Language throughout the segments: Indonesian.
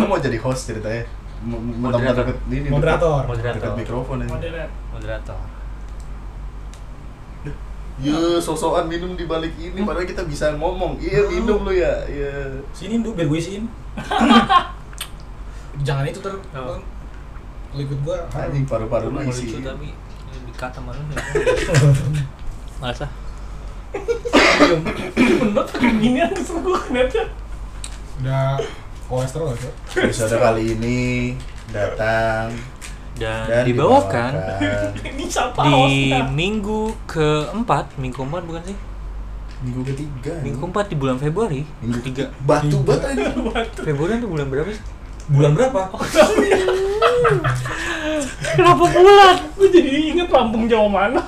Lu mau jadi host ceritanya? Moderator. deket ini Moderator. Moderator. mikrofon aja. Moderator. Ya, sosokan minum di balik ini padahal kita bisa ngomong. Iya, minum lu ya. Iya. Sini dulu biar gue isiin. Jangan itu ter. Oh. Kalau ikut gua Anjing paru-paru lu isi. lucu tapi ini dikata sama lu nih. Masa? Menurut ini yang kesungguh ngeliatnya. udah kolesterol ya. Episode kali ini datang Dan, dan dibawakan Ini siapa di minggu keempat, minggu keempat bukan sih? minggu ketiga. Minggu keempat di bulan Februari. minggu tiga. Batu banget aja. Februari itu bulan berapa sih? Bulan berapa? Kenapa bulan? Gue jadi inget Lampung Jawa mana?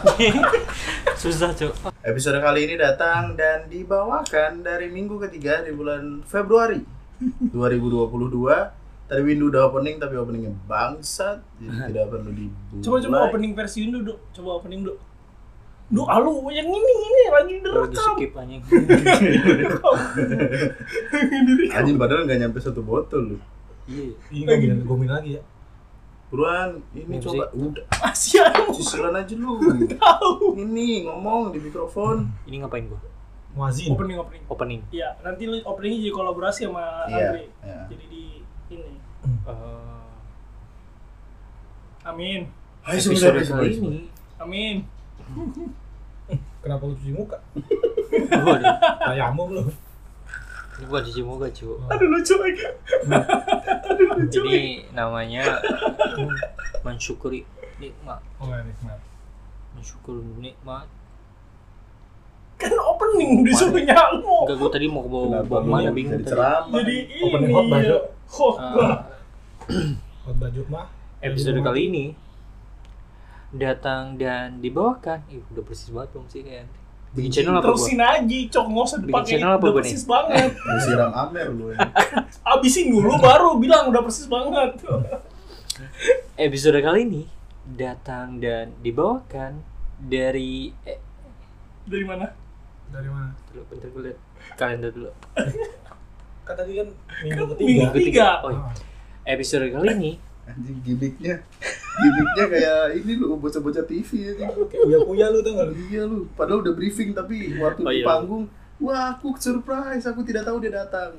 Susah, Cok. Episode kali ini datang dan dibawakan dari minggu ketiga di bulan Februari 2022. Tadi Windu udah opening tapi openingnya bangsat, jadi tidak perlu dibulai. Coba coba opening versi Indo, Dok. Coba opening, Dok. Duh, alu, yang ini, ini lagi di direkam. skip anjing. Anjing padahal nggak nyampe satu botol lu. Iya. Ini gue minum, minum lagi ya. Buruan, ini coba udah Masih ada. aja lu. Tahu. Ini ngomong di mikrofon. Ini ngapain gua? Muazin. Opening, opening. Opening. Iya, nanti lu openingnya jadi kolaborasi sama Iya, Andre. iya. Jadi di ini. Eh, Amin. Hai episode kali ini. Amin. Kenapa lu cuci muka? Waduh, Tayamum lu. ini bukan cuci muka, Cuk. Aduh lucu lagi. Aduh lucu lagi. Ini namanya mensyukuri nikmat. Oh, ya, nikmat. Mensyukuri nikmat. Kan opening disuruh nyamuk. Enggak, gua tadi mau bawa bawa mana jadi bingung tadi. ceramah? Jadi ini. Opening hot baju. Hot Eh, Khotbah Jumat. episode kali ini datang dan dibawakan. Ih, udah persis banget dong sih kan. Bikin channel apa gua? Terusin aja, cok nggak usah Bikin dipakai. channel apa Udah gua persis banget. Disiram Amer lu ya. Abisin dulu baru bilang udah persis banget. Episode kali ini datang dan dibawakan dari eh, Dari mana? Dari mana? dulu bentar gue liat kalender dulu. Kan tadi kan minggu Kan ketiga. minggu ketiga. Oh. Ah, episode kali ini Anjing gimmicknya. Gimmicknya kayak ini lu bocah-bocah TV aja. Kayak uya-uya lu tau gak lu? Iya lu, padahal udah briefing tapi waktu Oh, di iya. panggung, wah aku surprise, aku tidak tahu dia datang.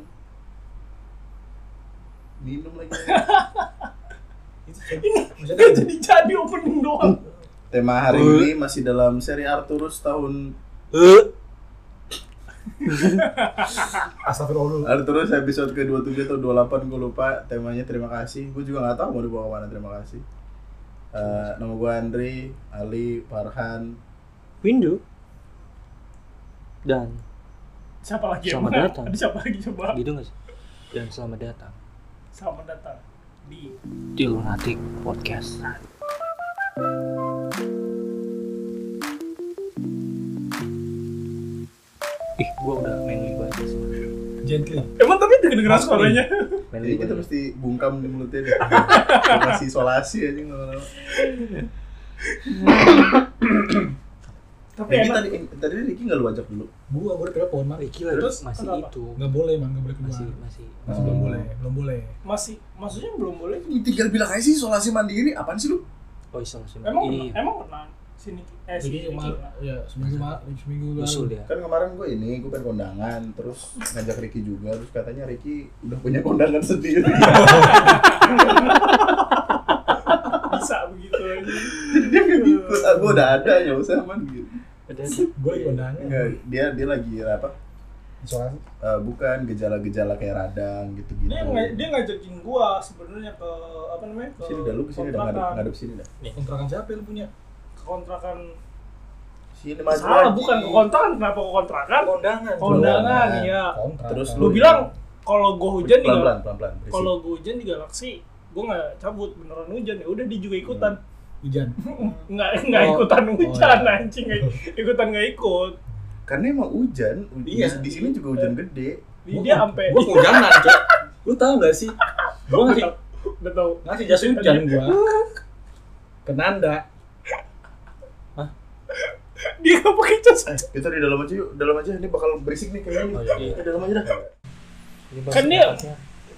Minum lagi. Itu jadi jadi opening doang. Tema hari ini masih dalam seri Arturus tahun Astagfirullah. Arturus episode ke-27 atau 28 gue lupa temanya terima kasih. Gue juga nggak tahu mau dibawa ke mana terima kasih. Eh, nama gue Andri, Ali, Farhan. Windu dan Siapa lagi yang Selamat mana? datang. Ada siapa lagi coba? gitu nggak sih? Dan selamat datang Selamat datang di di Lunatic Podcast. Ih, gua udah manly banget sih. Gently. Emang tapi kedengeran Mas, suaranya. Manly Jadi kita mesti bungkam di mulutnya deh. Kasih isolasi aja lama-lama. Tapi enak. tadi tadi Ricky nggak lu ajak dulu. Gua gua udah telepon mah. Ricky Terus masih kenapa? itu. Nggak boleh man, nggak boleh keluar. Masih masih Masih belum boleh, belum boleh. Masih maksudnya belum boleh. Ini tinggal bilang aja sih isolasi mandiri, apaan sih lu? Oh, isolasi. Emang Ini emang pernah sini eh Jadi sini ya seminggu seminggu usul lalu. dia. Kan kemarin gue ini, gue kan kondangan, terus ngajak Ricky juga, terus katanya Ricky udah punya kondangan sendiri. bisa begitu aja. Jadi dia nggak ikut, ah, gue udah ada ya usah man gitu. Ada Gue lagi kondangan. Enggak, dia dia lagi apa? Isolasi. Eh, bukan gejala-gejala kayak radang gitu-gitu. Dia nga- dia ngajakin gua sebenarnya ke apa namanya? Ke Sini dah lu ke sini dah ngadep, ngadep sini dah. Kontrakan siapa yang lu punya? Kontrakan. Sini maju Salah bukan ke kontrakan, kenapa ke kontrakan? Kondangan. Kondangan, iya. Terus Lu bilang kalau gua hujan di pelan-pelan, pelan-pelan. berisik. kalau gua hujan di galaksi, gua nggak cabut beneran hujan ya udah dia juga ikutan. hujan. Nggak nggak Oh. ikutan hujan iya. anjing nggak- ikutan nggak ikut. Karena emang hujan, di, Iya. di sini juga hujan gede. Dia sampai Gua kondangan, Cok. Lu tahu gak sih? Gua ngasih udah tahu ngasih jas hujan gua. Ke Nanda. Dia nggak pakai jas Eh, kita di dalam aja yuk, dalam aja. Ini bakal berisik nih kayaknya. Oh, iya. Di dalam aja dah. Ini Kan dia-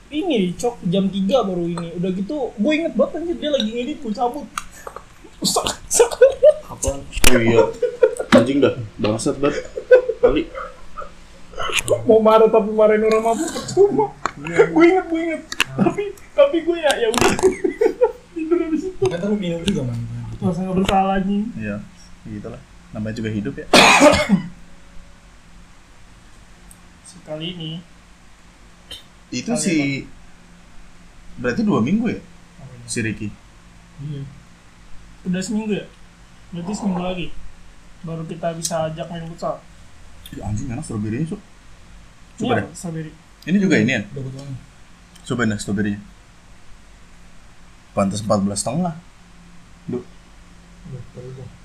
ini cok jam 3 baru ini udah gitu gue inget banget anjir dia lagi ngedit gue cabut Sak, sak. Apaan? Oh iya. Anjing dah, bangsat banget. Kali. mau marah tapi marahin orang mabuk percuma gue inget gue inget tapi tapi gue ya ya udah tidur habis itu Kan lu minum juga man. merasa nggak bersalah anjing Iya, gitu lah. Namanya juga hidup ya. sekali ini Itu Kali si berarti dua minggu ya si Ricky. Iya. Udah seminggu ya? Berarti seminggu lagi. Baru kita bisa ajak main futsal. Ih, anjing enak stroberinya cuk. Ini Coba apa? deh. Strawberry. Ini juga ini ya. Udah betul. Coba dah stroberinya. Pantas 14 setengah. Duh,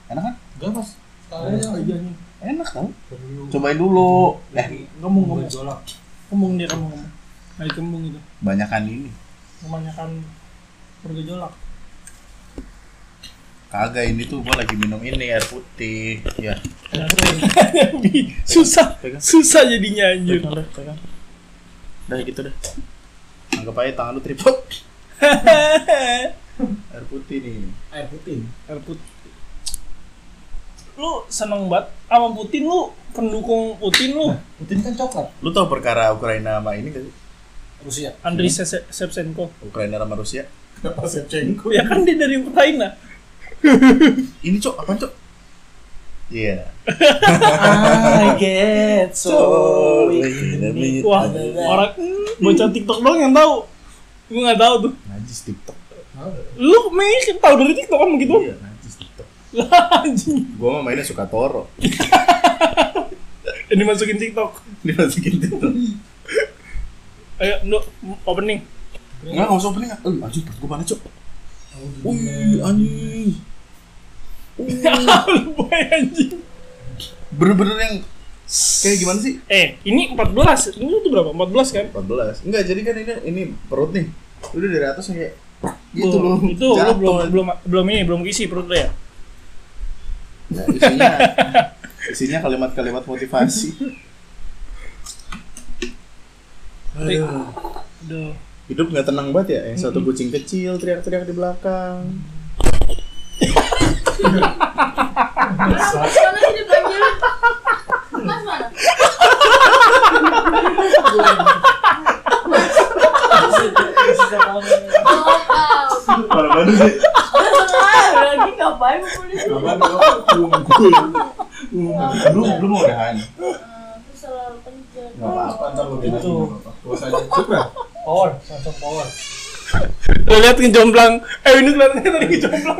enak kan? Enggak mas. Oh, iya nih. Enak tau. Cobain dulu. Eh, Ngomong ngomong. Ngomong dia ngomong ngomong. Lagi kembung itu. banyakan ini. Kebanyakan bergejolak. Kagak ini tuh gua lagi minum ini air putih. Ya. susah, susah jadinya anjir. Dah gitu deh. Anggap aja tangan lu tripod. Air putih nih. Air putih. Air putih. Lu seneng banget sama Putin lu pendukung Putin lu. Putin kan coklat. Lu tau perkara Ukraina sama ini gak sih? Rusia. Andriy Se- Shevchenko. Ukraina sama Rusia. Kenapa Shevchenko? Ya kan dia dari Ukraina. Ini cok, apaan cok? Iya. I get Wah, orang bocah TikTok doang yang tahu. Gue nggak tahu tuh. Najis TikTok. Lu mungkin tahu dari TikTok kan begitu? Iya. Lah anjing. Gua mah mainnya suka Toro. Ini masukin TikTok. Dimasukin TikTok. Ayo, Nduk, opening. Enggak, enggak usah opening. Eh, anjing, perut gua panas cok. Wih, anjing. Lu boy anjing. Bener-bener yang kayak gimana sih? Eh, ini 14. Ini tuh berapa? 14 kan? 14. Enggak, jadi kan ini ini perut nih. Udah dari atas kayak gitu loh. Itu Jatuh. belum belum belum ini, belum isi perut lu ya. Nah, isinya isinya kalimat-kalimat motivasi. Aduh. Aduh. Hidup nggak tenang banget ya. Yang satu kucing kecil teriak-teriak di belakang. Mas mana mana? Oh. Mana mana sih? Lagi ngapain ngumpulin? Belum belum mau udahan. Eh, Aku selalu kenceng. Nggak apa-apa. Ntar lu Itu. Aja. Power. Lihat ngejomplang. Eh, ini kelihatannya tadi ngejomplang.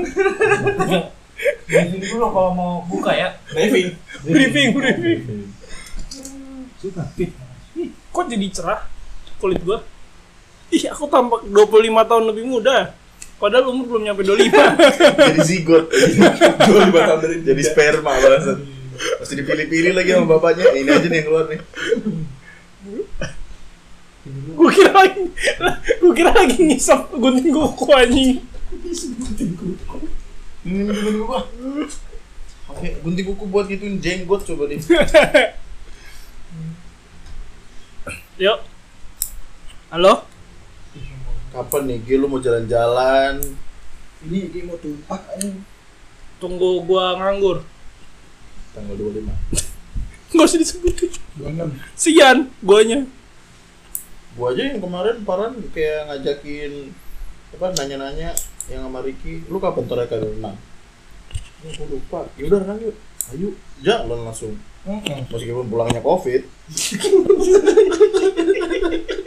Briefing dulu kalau mau buka ya. Briefing, briefing. Supra. Kok jadi cerah kulit gua? Ih, aku tampak 25 tahun lebih muda. Padahal umur belum nyampe 25. Jadi zigot. Dua lima tahun dari jadi sperma balasan. Pasti dipilih-pilih lagi sama bapaknya. Ini aja nih yang keluar nih. gua kira lagi gua kira lagi ngisap gunting kuku anjing. Ini ini ini gua. Oke, gunting kuku buat gituin jenggot coba nih. Yuk. Halo? Kapan nih Gil lu mau jalan-jalan? Ini dia mau tumpah. Tunggu gua nganggur. Tanggal 25. Enggak usah disebutin. 26. Sian guanya. Gua aja yang kemarin Paran kayak ngajakin apa nanya-nanya yang sama Ricky, lu kapan terakhir kali renang? Oh, gua lupa. Ya udah renang yuk. Ayo, jalan langsung. Meskipun pulangnya Covid.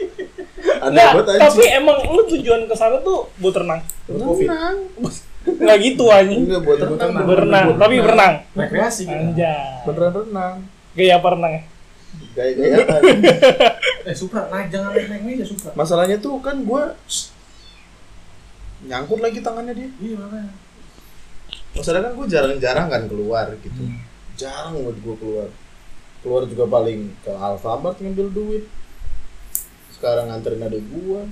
Aneh Nggak, banget tapi anjing. emang lu tujuan ke sana tuh buat renang. Renang. Enggak gitu anjing. Enggak buat renang, Berenang. Berenang, tapi berenang. Rekreasi gitu. Anjay. Beneran renang. Gaya apa renangnya? Gaya-gayaan. Eh Supra naik jangan naik naik meja Supra. Masalahnya tuh kan gua nyangkut lagi tangannya dia. Iya makanya. Masalahnya kan gue jarang-jarang kan keluar gitu. Jarang banget gue keluar. Keluar juga paling ke Alfamart ngambil duit. Sekarang nganterin adik gua.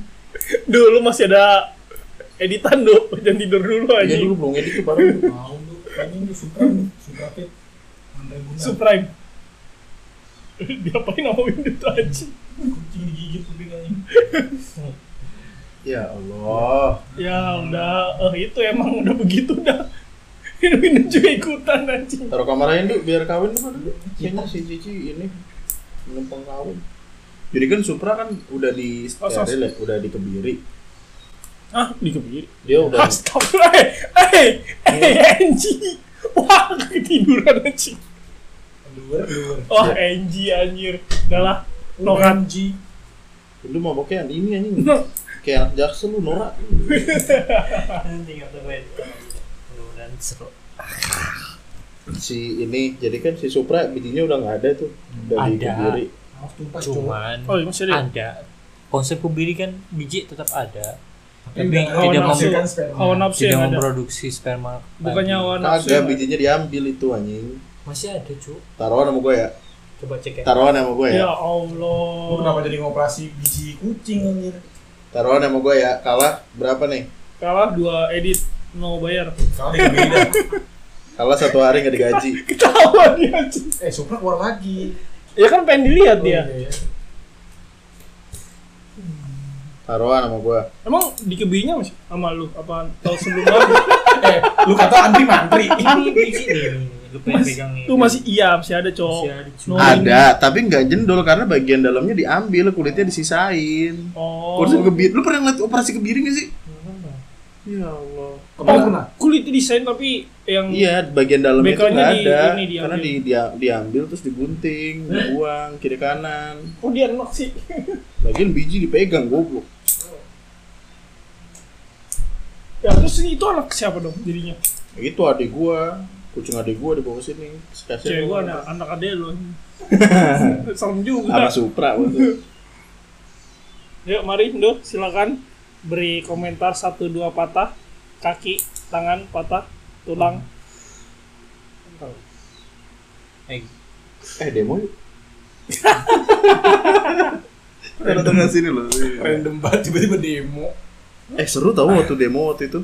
Dulu masih ada editan do, jangan tidur dulu Iya aja. dulu belum edit tuh parah. Mau tuh ini tuh. Supra Fit. Andre Bunda. Supreme. Diapain sama Windows tuh aja? Kucing digigit kuping aja. Ya Allah. Ya udah, eh itu emang udah begitu dah. Minum juga ikutan anjing. Taruh kamar aja dulu biar kawin mana dulu. Kayaknya si Cici ini menumpang kawin. Jadi kan Supra kan udah di Oh, steril ya, udah dikebiri. Ah, dikebiri. Dia udah Astagfirullah. Eh, eh, eh, anjing. Wah, ketiduran anjing. Luar, luar. Wah, Angie anjir. Udah lah. Norak. Ji. lu mau pakai ini anjing. No. Kayak anak jaksel lu norak. Anjing gue. Mudah-mudahan seru. Si ini jadi kan si Supra bijinya udah nggak ada tuh. Udah Ada. dikebiri. Harus cowok. Cuman Oh, iya, masih ada. ada. Konsep kubiri kan biji tetap ada. Tapi udah tidak mem- tidak yang ada. memproduksi sperma. Bukannya hawa nafsu. Ada. bijinya diambil itu anjing. masih ada, cu. Taruhan sama gue ya. Coba cek ya. Taruhan sama gue Ya ya. Allah. Lu kenapa jadi ngoperasi biji kucing anjir? Taruhan sama gue ya. Kalah berapa nih? Kalah dua edit no bayar. Kalau dia beda. Kalah satu hari nggak digaji. Ketawa dia. Eh, Supra keluar lagi. Ya kan pengen dilihat Oh, dia. iya, iya. Taruhan sama gue. Emang dikebinya masih sama lu apa tahun sebelum lalu? Eh, lu kata antri mantri. Ini biji nih. Lu pengen Mas, pegang nih. Tuh masih iya, masih ada cowok. Masih ada. No. Ada, tapi nggak jendol karena bagian dalamnya diambil, kulitnya disisain. Oh. Kursi kebiri, lu pernah ngeliat operasi kebiri nggak sih? Ya Allah. Kamu pernah? Kulit desain tapi yang Iya, bagian dalamnya itu nggak di- ada, ini diambil. karena di, dia, diambil terus digunting, dibuang kiri kanan. Oh dia enak sih. Bagian biji dipegang goblok. Ya terus itu anak siapa dong jadinya? Itu adik gua, kucing adik gua dibawa ke sini. Sekasian Cewek gua anak anak adek lu. Serem juga. Sama Supra waktu. Yuk mari Ndo, silakan beri komentar satu dua patah kaki, tangan patah, tulang. Eh, Eh demo yuk. Ke sini loh. Random banget tiba-tiba demo. Eh seru tau waktu demo waktu itu.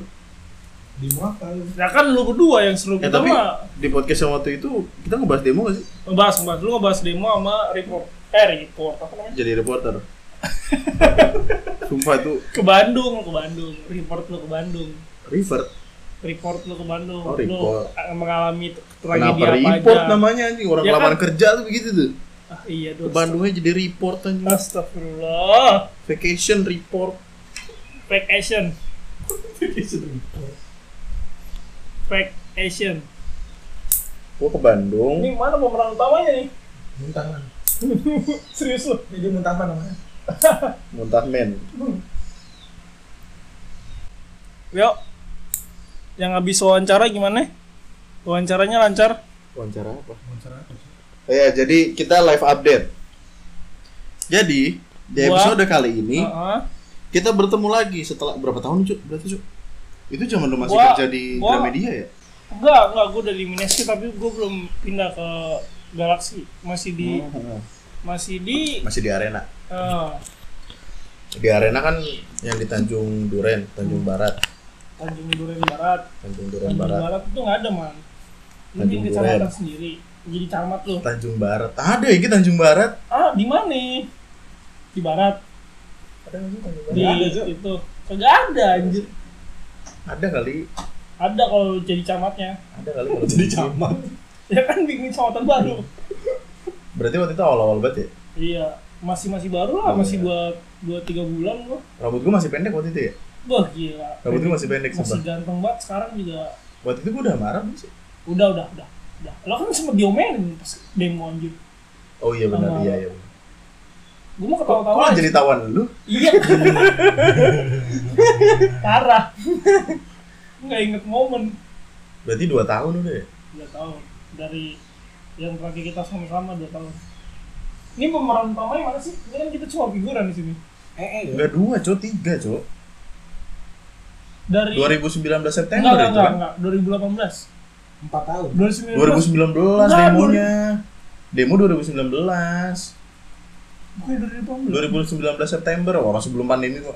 Demo apa? Ya kan lu berdua yang seru Eh kita tapi mah di podcast yang waktu itu kita ngebahas demo gak sih? ngebahas ngebahas lu ngebahas demo sama report eh report apa namanya Jadi reporter. Sumpah itu ke Bandung ke Bandung report lu ke Bandung River. report lu ke Bandung Oh, lu report. eh, mengalami tragedi Kenapa apa report aja namanya anjing? Orang Ya lamaran kan? kerja tuh begitu tuh. ah, iya Ke dong Bandungnya jadi report anjing. Astagfirullah Vacation report. fake Asian fake Asian Gua ke Bandung. ini mana pemeran utamanya nih Muntahan. serius lu Ini dia muntahan namanya. Muntah men. yuk yang habis wawancara gimana wawancaranya lancar Wawancara apa? Wawancara apa sih? Ya, jadi kita live update. Jadi, di Gua- episode kali ini Heeh. kita bertemu lagi setelah berapa tahun, Cuk? Berarti, Cuk? Itu zaman lu masih Gua- kerja di gua- Gramedia ya? Enggak, enggak, gue udah di Mineski tapi gue belum pindah ke Galaxy. Masih di Hmm. masih di Masih di arena. eh, Di arena kan yang di Tanjung Duren, Tanjung Barat, Tanjung Duren Barat. Tanjung Duren Tanjung Barat, Barat, itu nggak ada, Man. Lu Tanjung kecamatan sendiri. Jadi camat lu. Tanjung Barat. Ada ya gitu Tanjung Barat. Ah, di mana? Di barat. Ada nggak sih Tanjung Di Barat? Ada, Cuk. itu. Kagak ada anjir. Ada kali, Ada kalau jadi camatnya. ada kali kalau Jadi camat. Ya kan bikin kecamatan baru. Berarti waktu itu awal-awal banget ya? Iya, masih masih baru lah, Oh, masih iya. dua dua tiga bulan gua. Rambut gua masih pendek waktu itu ya? Wah gila. Rambut gua masih pendek Masih sumpah. ganteng banget sekarang juga Waktu itu gua udah marah belum sih? udah udah udah udah lo kan sempet diomelin pas demo anjir Oh iya benar, Sama- iya iya. benar. gue mau Kok, ketawa-tawa kok aja. jadi tawan lu? iya parah nggak inget momen Berarti dua tahun udah ya? dua tahun dari yang terakhir kita sama-sama dua tahun ini pemeran utamanya mana sih ini kan kita cuma figuran di sini Eh, eh. Enggak dua, Cok, tiga, Cok. Dari 2019 enggak September enggak itu enggak, kan? enggak 2018 Empat tahun. 2019 2019 Enggak, demonya. Demo 2019. gue 2018 2019 September orang sebelum pandemi kok.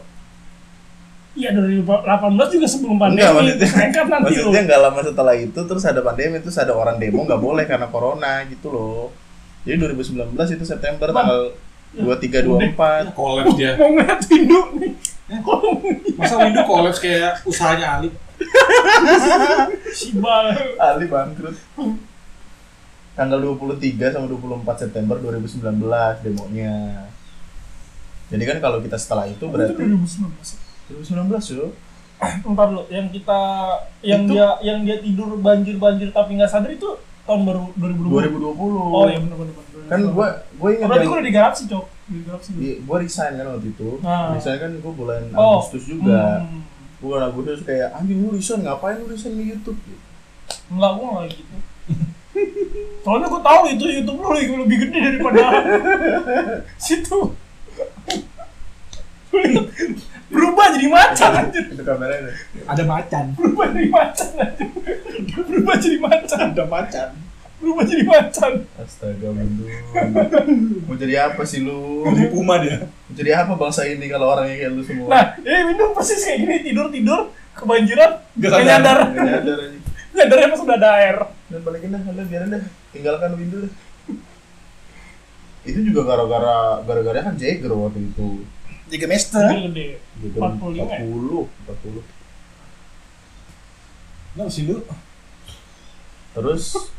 iya 2018 juga sebelum pandemi Enggak, maksudnya, nanti lo maksudnya nggak lama setelah itu terus ada pandemi terus ada orang demo nggak boleh karena corona gitu loh. Jadi 2019 itu September Bang. tanggal 23 24. Kolaps dia. mau ngeliat Indo nih Masa Windu kolaps kayak usahanya Ali? Si Bal. Ali bangkrut. Tanggal 23 sama 24 September 2019 demonya. Jadi kan kalau kita setelah itu Itu berarti 2019. 2019 yo. Ntar lo, yang kita yang Itu- dia yang dia tidur banjir-banjir tapi nggak sadar itu tahun baru 2020. 2020. Oh iya benar benar. Kan gua gua ingat Berarti gua udah di Galaxy, Cok. Di dulu. Iya, gua resign kan waktu itu. Ah. Resign kan gua bulan Oh. Agustus juga. Hmm. Gua bulan Agustus kayak anjing lu resign ngapain lu resign di YouTube? Enggak, gua nggak gitu. Soalnya gua tahu itu YouTube lu lebih, lebih gede daripada situ. Berubah jadi macan anjir. Itu kameranya. Ada macan. Berubah jadi macan anjir. Berubah jadi macan. Ada macan. Berubah jadi macan. Astaga Windu. Mau jadi apa sih lu? Jadi puma dia. Mau jadi apa bangsa ini kalau orangnya kayak lu semua? Nah, ini Windu persis kayak gini tidur-tidur kebanjiran Nggak nggak sadar. nyadar. Nggak nyadar aja. Nyadarnya pas udah ada air. Dan balikin dah, udah biarin dah. Tinggalkan Windu dah. Itu juga gara-gara gara-gara kan Jagger waktu itu. Jika Master. Jagger 45 ya? 40, 40. Nah, sih lu. Terus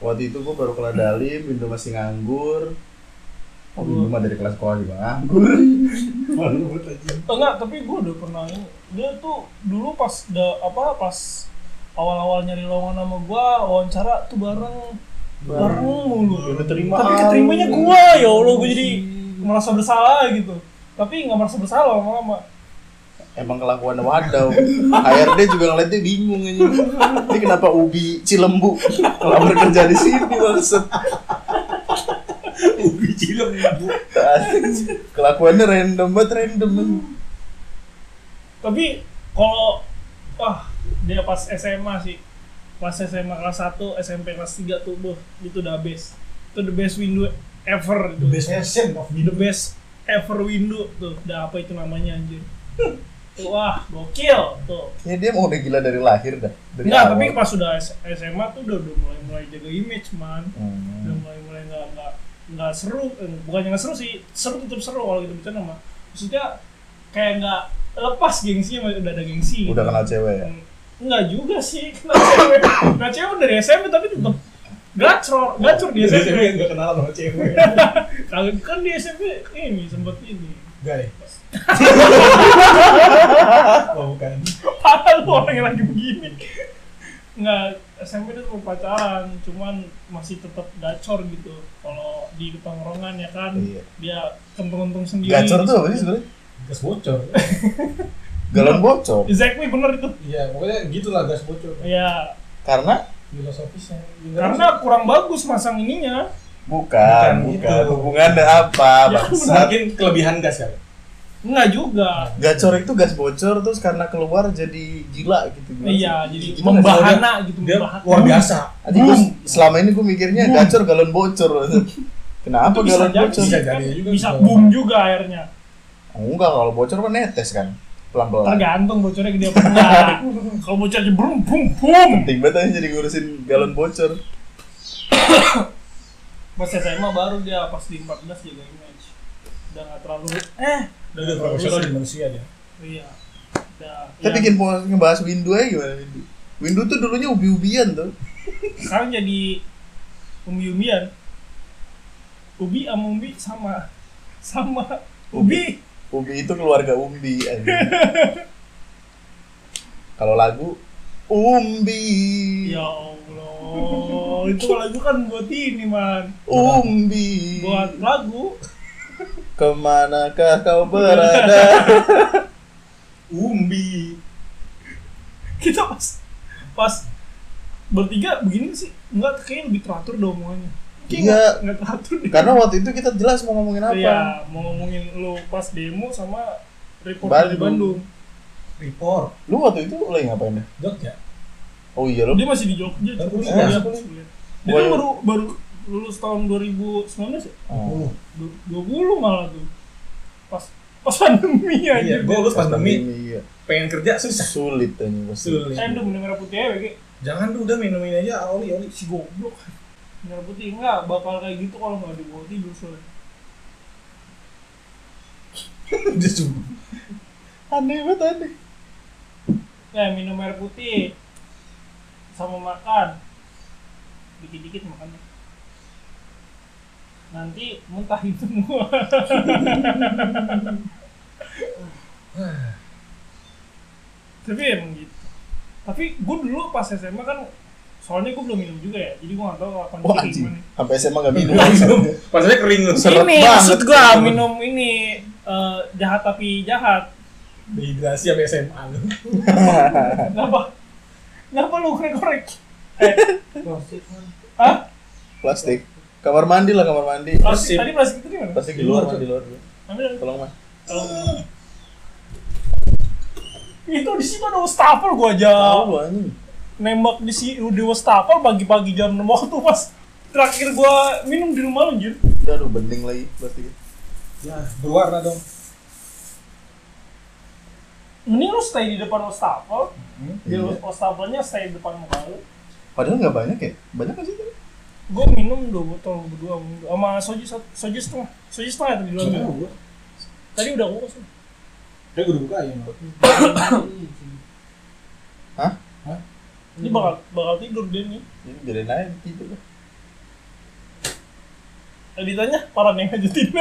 waktu itu gua baru kelar dalim, Windu masih nganggur. Oh, Windu mah dari kelas sekolah juga nganggur. Malu banget aja. Oh, enggak, tapi gue udah pernah ini. Dia tuh dulu pas da, apa pas awal-awal nyari lowongan sama gua wawancara tuh bareng bareng mulu. Udah terima. Tapi keterimanya gua ya Allah gua jadi merasa bersalah gitu. Tapi nggak merasa bersalah lama-lama. Emang kelakuan wadaw. HRD juga ngeliatnya bingung ini. Ini kenapa Ubi Cilembu ngelamar kerja di sini maksud. Ubi cilem bu. Kelakuannya random banget random. Tapi kalau wah dia pas SMA sih. Pas SMA kelas 1, SMP kelas 3 tuh, boh, itu udah best. Itu the best window ever. The best version of the best ever window tuh udah apa itu namanya anjir wah gokil tuh Ya dia mau udah gila dari lahir dah. Dari enggak awal. tapi pas udah S- SMA tuh udah, udah mulai mulai jaga image man udah Hmm. mulai mulai nggak nggak nggak seru eh, bukannya nggak seru sih seru tetap seru kalau gitu bercanda mah maksudnya kayak nggak lepas gengsinya udah ada gengsi Udah kenal cewek ya. Enggak juga sih, kenal cewek. Kenal cewek dari SMP tapi tetap gacor, gacor di SMP. cewek nggak kenal sama cewek. Kalau kan di SMP ini sempet ini. Gay. Oh bukan. Parah lu orang yang lagi begini. Enggak, SMP itu pacaran, cuman masih tetap gacor gitu. Kalau di tongkrongan ya kan, Iya. dia kentung-kentung sendiri. Gacor tuh apa sih sebenarnya? Gas bocor. Galon bocor. Exactly bener itu. Iya, pokoknya gitulah gas bocor. Ya, Karena Filosofisnya. karena kurang bagus masang ininya. bukan, Bukan bukan. Hubungannya apa, Ya? Mungkin kelebihan gas ya. Enggak juga. Gacor itu gas bocor terus karena keluar jadi gila gitu. Iya, sih? jadi membahana gitu, Dia membahana. luar biasa. Anjing, gua selama ini gue mikirnya gacor galon bocor. Kenapa Itu bisa galon jadi, bocor? Bisa kan jadi juga, bisa bisa. boom juga airnya. Oh, enggak, kalau bocor kan netes kan. Pelan-pelan. Tergantung bocornya gede apa enggak. Kalau bocor aja boom boom boom. Penting banget aja jadi ngurusin galon bocor. Pas SMA baru dia pas di 14 jaga image. Udah nggak terlalu eh Udah udah profesional di manusia dia. Iya. Udah. Kita ya, bikin mau ngebahas Windu aja gimana Windu? Windu tuh dulunya ubi-ubian tuh. sekarang jadi umbi-umbian. Ubi sama umbi sama. Sama. Ubi. Ubi itu keluarga Umbi. Kalau lagu Umbi. Ya Allah. Itu lagu kan buat ini man. Umbi. Buat lagu. Ke manakah kau berada? Umbi. Kita pas pas bertiga begini sih enggak kayaknya lebih teratur dong omongannya. Iya. nggak- nggak teratur deh. Karena waktu itu kita jelas mau ngomongin apa. Iya, mau ngomongin lu pas demo sama report dari Bandung. Bandung. Report. Lu waktu itu lagi ngapain deh? Jogja. Oh iya lu. Dia masih di Jogja. Cuy. kuliah. Dia kan Gua- baru baru lulus tahun 2019 ya? Oh. Du- 20 malah tuh. Pas pas pandemi aja. Iya, gua lulus pandemi. Iya. Pengen kerja susah. Sulit aja pasti. Sulit. Saya udah minum merah putih Bege. Jangan tuh udah minumin aja oli oli. Si goblok. Merah putih enggak bakal kayak gitu kalau nggak dibawa tidur soalnya. Dia cuma Aneh banget aneh. Ya minum air putih sama makan. Dikit-dikit makannya. Nanti muntahin semua. Tapi emang gitu. Tapi gue dulu pas SMA kan soalnya gue belum minum juga ya, jadi gue gak tau kapan kayak anjing. gimana. Sampai SMA gak minum. Pasnya kering. Seret Ini banget. maksud gue minum ini eh, jahat tapi jahat. Dehidrasi sampai SMA lu. Kenapa? Kenapa lu korek-korek? Eh, hah? Plastik. Kamar mandi lah kamar mandi. Plastik, tadi plastik itu di mana? Plastik di luar, di luar. Ambil Tolong mas. kalau itu di situ ada wastafel gua aja Tahu anjing. nembak di si di wastafel pagi-pagi jam 6 waktu pas terakhir gua minum di rumah lu Jun. Aduh bening lagi plastiknya. Ya, berwarna dong. Mending lu stay di depan wastafel, di Iya. wastafelnya stay di depan muka lu. Padahal nggak banyak ya? Banyak kan sih? Tadi? Gua minum dua botol berdua sama soju satu- soju setengah, soju setengah tadi dulu. Gua. Tadi udah gua kosong. Dia udah buka ya. Hah? Ini bakal bakal tidur dia nih. Ini jadi naik tidur. Ditanya parah nih ngajutin.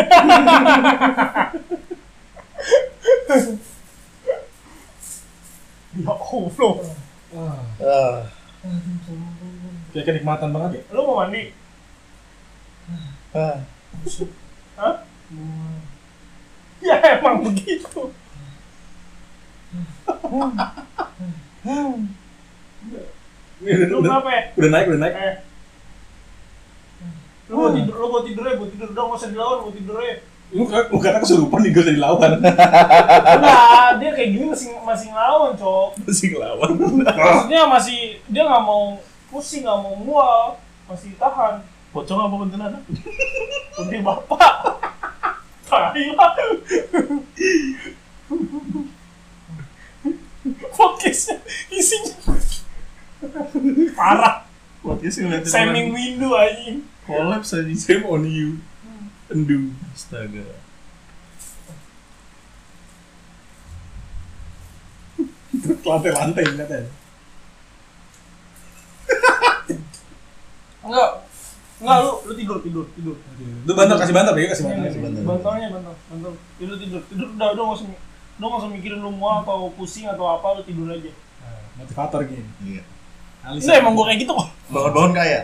ya Allah. Wah, Ah, kayak kenikmatan banget ya. Lu mau mandi? ah. Hah? Ya emang begitu. Udah, Lu kenapa ya? udah naik, udah naik. Eh. Lu mau tidur, lu mau tidur ya, mau tidur dong, nggak usah dilawan, mau tidur ya. Lu, lu kata kesurupan nih, gak usah dilawan. Nah, dia kayak gini masih masih ngelawan, cok. Masih ngelawan. Maksudnya masih dia nggak mau pusing, nggak mau mual, masih tahan. Pocong apa kuntilanak? Kunti bapak. Tai lah. Podcastnya isinya parah. Podcast ngeliatin orang window anjing. Collapse aja. Same on you. Endu. Astaga. Lantai-lantai katanya. Enggak. Enggak lu lu tidur tidur tidur. Lu bantal, kasih bantal, ya kasih bantal. kasih bantal. Bantalnya bantal, bantal. Tidur tidur tidur udah udah nggak usah udah nggak usah mikirin lu mual atau pusing atau apa lu tidur aja. Nah, Motivator gini. Iya. Alis. Enggak emang gua kayak gitu kok. Bangun-bangun kaya.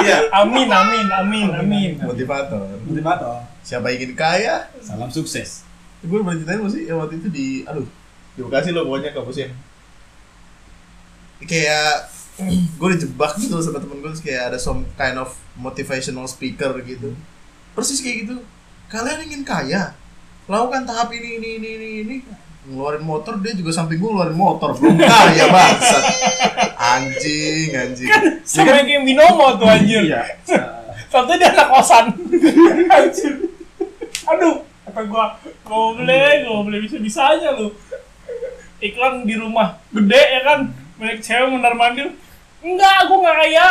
Iya. Amin amin amin amin. Motivator. Motivator. Siapa ingin kaya? Salam sukses. Gue pernah ceritain sih ya waktu itu di aduh di Bekasi lo pokoknya kampusnya kayak gue dijebak gitu sama temen gue terus kayak ada some kind of motivational speaker gitu persis kayak gitu kalian ingin kaya lakukan tahap ini ini ini ini ini ngeluarin motor dia juga samping gue ngeluarin motor belum kaya bangsat anjing anjing Sama yang kayak binomo tuh anjir. iya Satu dia anak kosan. anjir. Aduh, kata boleh, gak boleh bisa bisanya lu. Iklan di rumah gede ya kan, banyak cewek mondar mandir. Enggak, gua nggak kaya.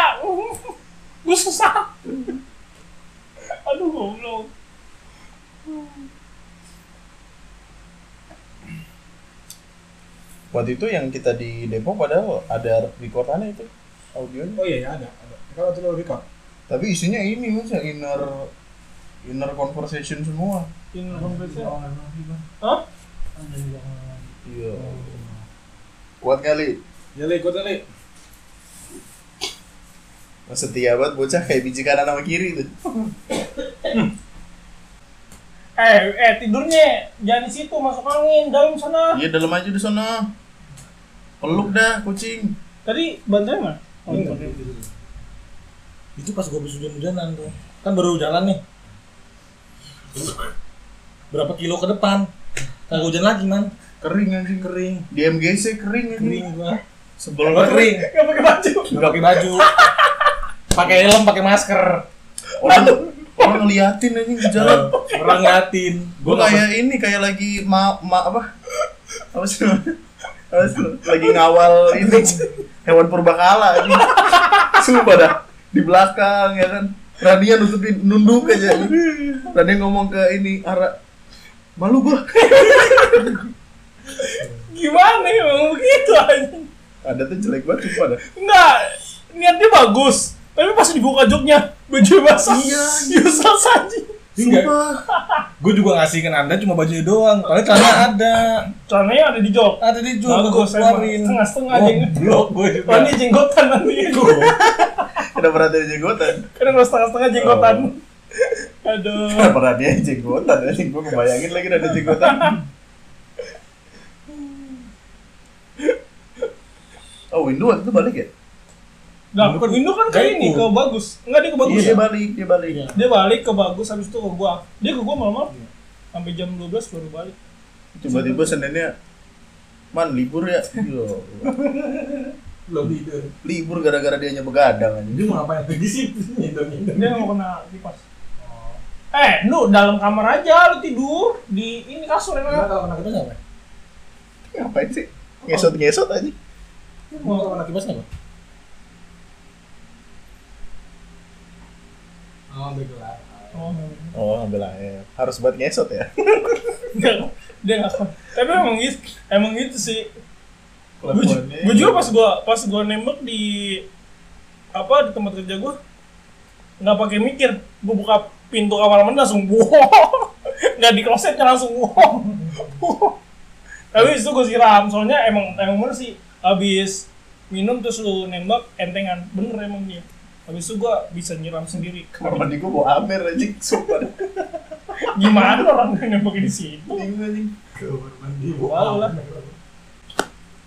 gua susah. Aduh, goblok. waktu itu yang kita di Depok padahal ada recordannya itu audionya Oh iya, ya, ada. ada. Kalau lo record. tapi isinya ini mas ya inner inner conversation semua Ini konversi. Hah? iya kuat kali Ya, ikut Le. Setia banget bocah kayak biji kanan sama kiri tuh Eh, eh tidurnya jangan di situ masuk angin dalam sana. iya dalam aja di sana peluk dah kucing Tadi bantuin mah? Oh, Iya. Itu pas gue habis hujan-hujanan tuh. Kan baru jalan nih. Berapa kilo ke depan? Kagak hujan lagi, man. kering anjing Kering. di MGC kering anjing Kering gua. sebel Gua banget kering. Gak pakai baju. Gak pakai baju. Pakai helm, pakai masker. orang orang ngeliatin anjing di jalan Orang ngatin. gue kayak ini kayak lagi ma, ma apa apa sih namanya? apa sih lagi ngawal ini hewan purbakala ini sumpah dah di belakang ya kan Rania nutupin nunduk aja Rania ngomong ke ini arah Malu gua. Gimana ya emang begitu anjing. Ada tuh jelek banget cuma ada. Enggak, niatnya bagus. Tapi pas dibuka joknya, baju basah. Iya, Useless anjing. Enggak. Sumpah. Gue juga ngasihkan anda cuma bajunya doang. Padahal celana ada. Celananya ada di jok. Ada di jual gue Bagus keluarin. Setengah-setengah Oh, jeng. blok gue juga. Oh, ini jenggotan nanti. Kenapa ada jenggotan? Karena kalau setengah-setengah jenggotan. Oh. Aduh. Kenapa ada jenggotan? Anjing gua ngebayangin lagi ada jenggotan. Oh, Windu waktu itu balik ya? Nah, Windu kan- Windu kan ke kayak ini, ke bagus. Enggak dia ke bagus. Iya, ya? dia balik, dia balik. Iya. Dia balik ke bagus habis itu ke gua. Dia ke gua malam-malam. Sampai jam 12 baru balik. Tiba-tiba Seninnya Man, libur ya? Yo. Belum tidur. Libur gara-gara dia begadang Dia anjing. mau ngapain lagi sih? Dia mau kena kipas. Eh, lu dalam kamar aja lu tidur di ini kasur Nah, enak. kalau kena kipas apa? Ngapain sih? Ngesot-ngesot aja. Mau kena kipas apa? Oh. Oh, Oh, ambil air. Harus buat ngesot ya. enggak. Dia enggak. Tapi emang gitu, emang gitu sih. Gue gue juga pas gua pas gua nembak di apa di tempat kerja gua nggak pakai mikir gua buka pintu kamar mandi langsung wow nggak di klosetnya langsung wow tapi itu gue siram soalnya emang emang bener sih habis minum terus lu nembak entengan bener emang dia habis itu gua bisa nyiram sendiri Kamar mandi gua bawa amer anjing. Sumpah. gimana orang yang nembak di situ Bingung anjing. Kamar mandi. Wow lah.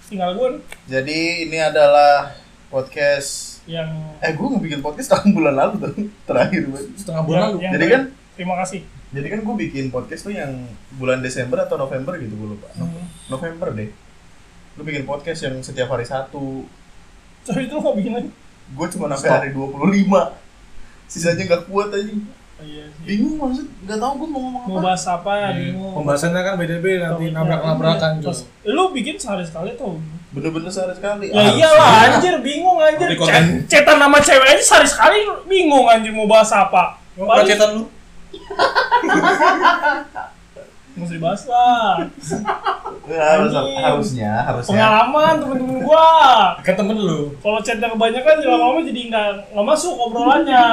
tinggal gua nih Jadi ini adalah podcast yang Eh gue ngebikin podcast tahun bulan lalu tuh Terakhir Setengah bulan lu. yang Jadi kan terima kasih Jadi kan gue bikin podcast tuh yang bulan Desember atau November gitu gue lupa No- Hmm. November deh Gue bikin podcast yang setiap hari satu Terus itu lo mau bikin lagi? Gue cuma sampai hari 25 Sisanya gak kuat aja Iya sih. Bingung maksud Gak tau gue mau ngomong Mau apa bahas apa ya? Bingung. Pembahasannya kan beda-beda nanti nabrak-nabrakan Terus, juga. Lu bikin sehari sekali tuh. Bener-bener sehari sekali Ya Harusnya. iyalah anjir bingung anjir. Cet- Cetan nama cewek aja sehari sekali bingung anjir mau bahas apa. Paling Kacetan lu. mesti dibahas lah. Ya, harus. Harusnya Harusnya Pengalaman temen-temen gua. Kan temen lu. Kalau chatnya kebanyakan jadi lama-lama jadi nggak nggak masuk obrolannya.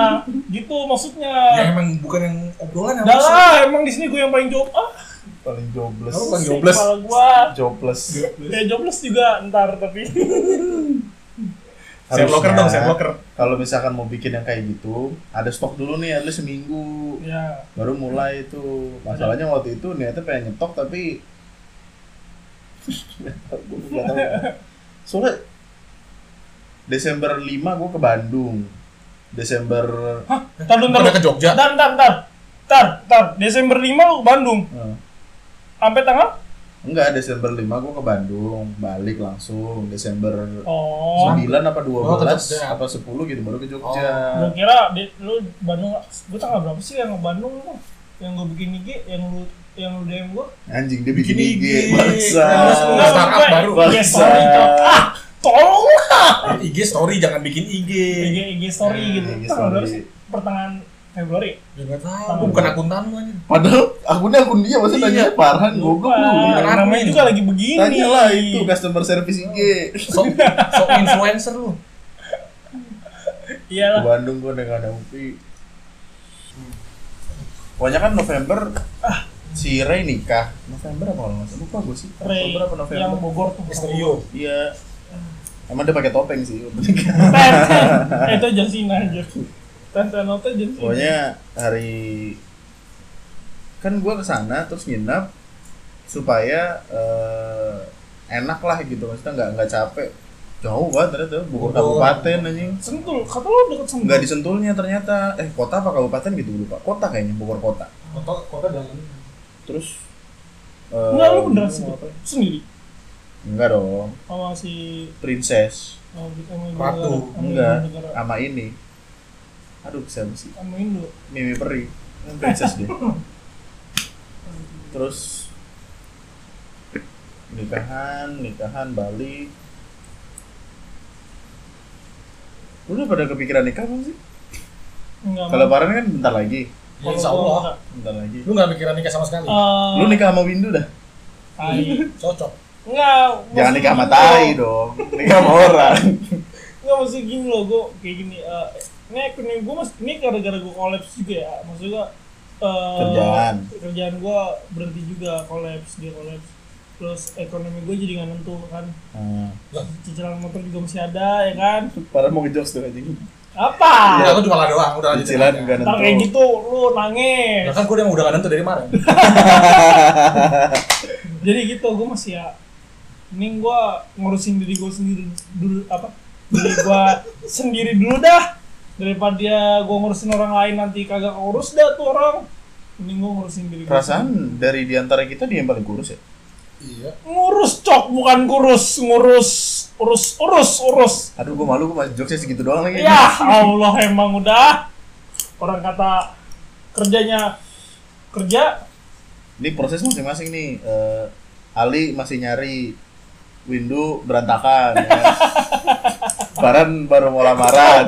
Gitu maksudnya. Ya emang bukan yang obrolan yang masuk. lah, emang di sini gue yang paling job. Ah, Paling jobless Kamu paling jobless. kepala gua. Jobless Ya jobless juga ntar tapi. Saya blocker dong, saya Harusnya, blocker. Kalau misalkan mau bikin yang kayak gitu Ada stok dulu nih, at least seminggu ya. baru mulai itu masalahnya waktu itu niatnya pengen nyetok tapi tahu, soalnya Desember 5 gue ke Bandung Desember ntar Pernah dulu. ke Jogja. Ntar, ntar, ntar. Ntar, ntar. Desember 5 lu ke Bandung. eh, Sampai tanggal? Enggak Desember 5 gue ke Bandung balik langsung Desember Oh. 9 apa 12 Oh, apa 10 gitu baru ke Jogja Gue kira di, lu Bandung, gue tanggal berapa sih yang ke Bandung lu? Yang gue bikin IG, yang lu yang lu DM gue? anjing dia bikin Bikin IG IG. bangsa startup baru. IG story Bangsa. Ah, tolong lah. IG story jangan bikin IG. IG IG story Hmm, gitu. IG Tanggal berapa sih? Pertengahan Februari. Ya enggak tahu, bukan akuntan lu aja. padahal akunnya akun dia maksudnya Iya. nanya Farhan goblok lu bukan namanya juga lagi begini. tanya lah itu customer service IG Sok sok influencer lu. ke Iyalah. Bandung gue dengan ada Upi pokoknya kan November si Ray nikah November apa kalau nggak salah lupa gue sih Ray Oktober apa yang November Bogor tuh. Misterio. iya emang dia pakai topeng sih. Eh, itu John Cena aja. Tante Cena. pokoknya hari kan gue ke sana terus nginap supaya eh, enak lah gitu maksudnya nggak nggak capek jauh banget ternyata Bogor Bogor. kabupaten anjing Sentul, kata lu deket Sentul. nggak disentulnya ternyata eh kota apa kabupaten gitu lupa kota kayaknya Bogor kota Kota kota dalam. terus eh, Enggak, lu beneran mau sendiri? apa? Sendiri? enggak dong Sama si... princess Oh, gitu, Ratu. enggak sama ini aduh siapa sih Sama Indo. Mimi Peri kan princess dia terus nikahan nikahan balik lu udah pada kepikiran nikah belum sih Enggak kalau. Farhan kan bentar lagi Ya, insya Allah. Bentar lagi. Lu nggak mikirin nikah sama sekali? Eh, Lu nikah sama Windu dah? tai. Cocok. Enggak. Jangan nikah sama tai dong. Nikah sama orang. Enggak maksud gini loh, gue kayak gini. eh, ini ekonomi gue mas, ini gara-gara gue kolaps juga ya. Maksudnya eh, Kerjaan. Kerjaan gue berhenti juga kolaps, dia kolaps. Terus ekonomi gue jadi nggak nentu kan. Hmm. Cicilan motor juga masih ada ya kan. Padahal mau ngejokes tuh anjing. Apa? Ya, aku cuma lah doang, udah Cicilan aja. enggak Ntar kayak nentu. gitu lu nangis. Ya kan gue udah gak nentu dari kemarin. Jadi gitu gue masih ya ini gue ngurusin diri gue sendiri dulu apa diri gue sendiri dulu dah daripada dia gue ngurusin orang lain nanti kagak urus dah tuh orang ini gue ngurusin diri gue Perasaan dari di antara kita dia yang paling kurus ya? Iya. ngurus cok bukan kurus ngurus urus urus urus Aduh gue malu gue masih jokesnya segitu doang lagi. ya Allah emang udah orang kata kerjanya kerja Ini proses masing-masing nih. Eh, Ali masih nyari Windu berantakan. ya. Baran baru mau lamaran.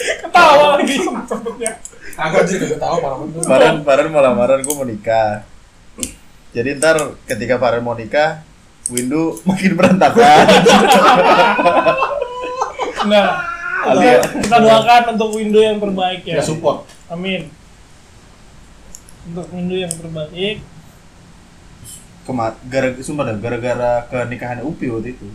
ketawa lagi sempetnya Aku aja gak tahu parah bener. Baran Baran mau lamaran gue mau nikah. Jadi ntar ketika Baran mau nikah, Windu makin berantakan. Ali Kita, kita doakan untuk window yang terbaik ya. Ya support. Amin. Untuk window yang terbaik. Kema gara sumpah dah, gara-gara kenikahan Upi waktu itu.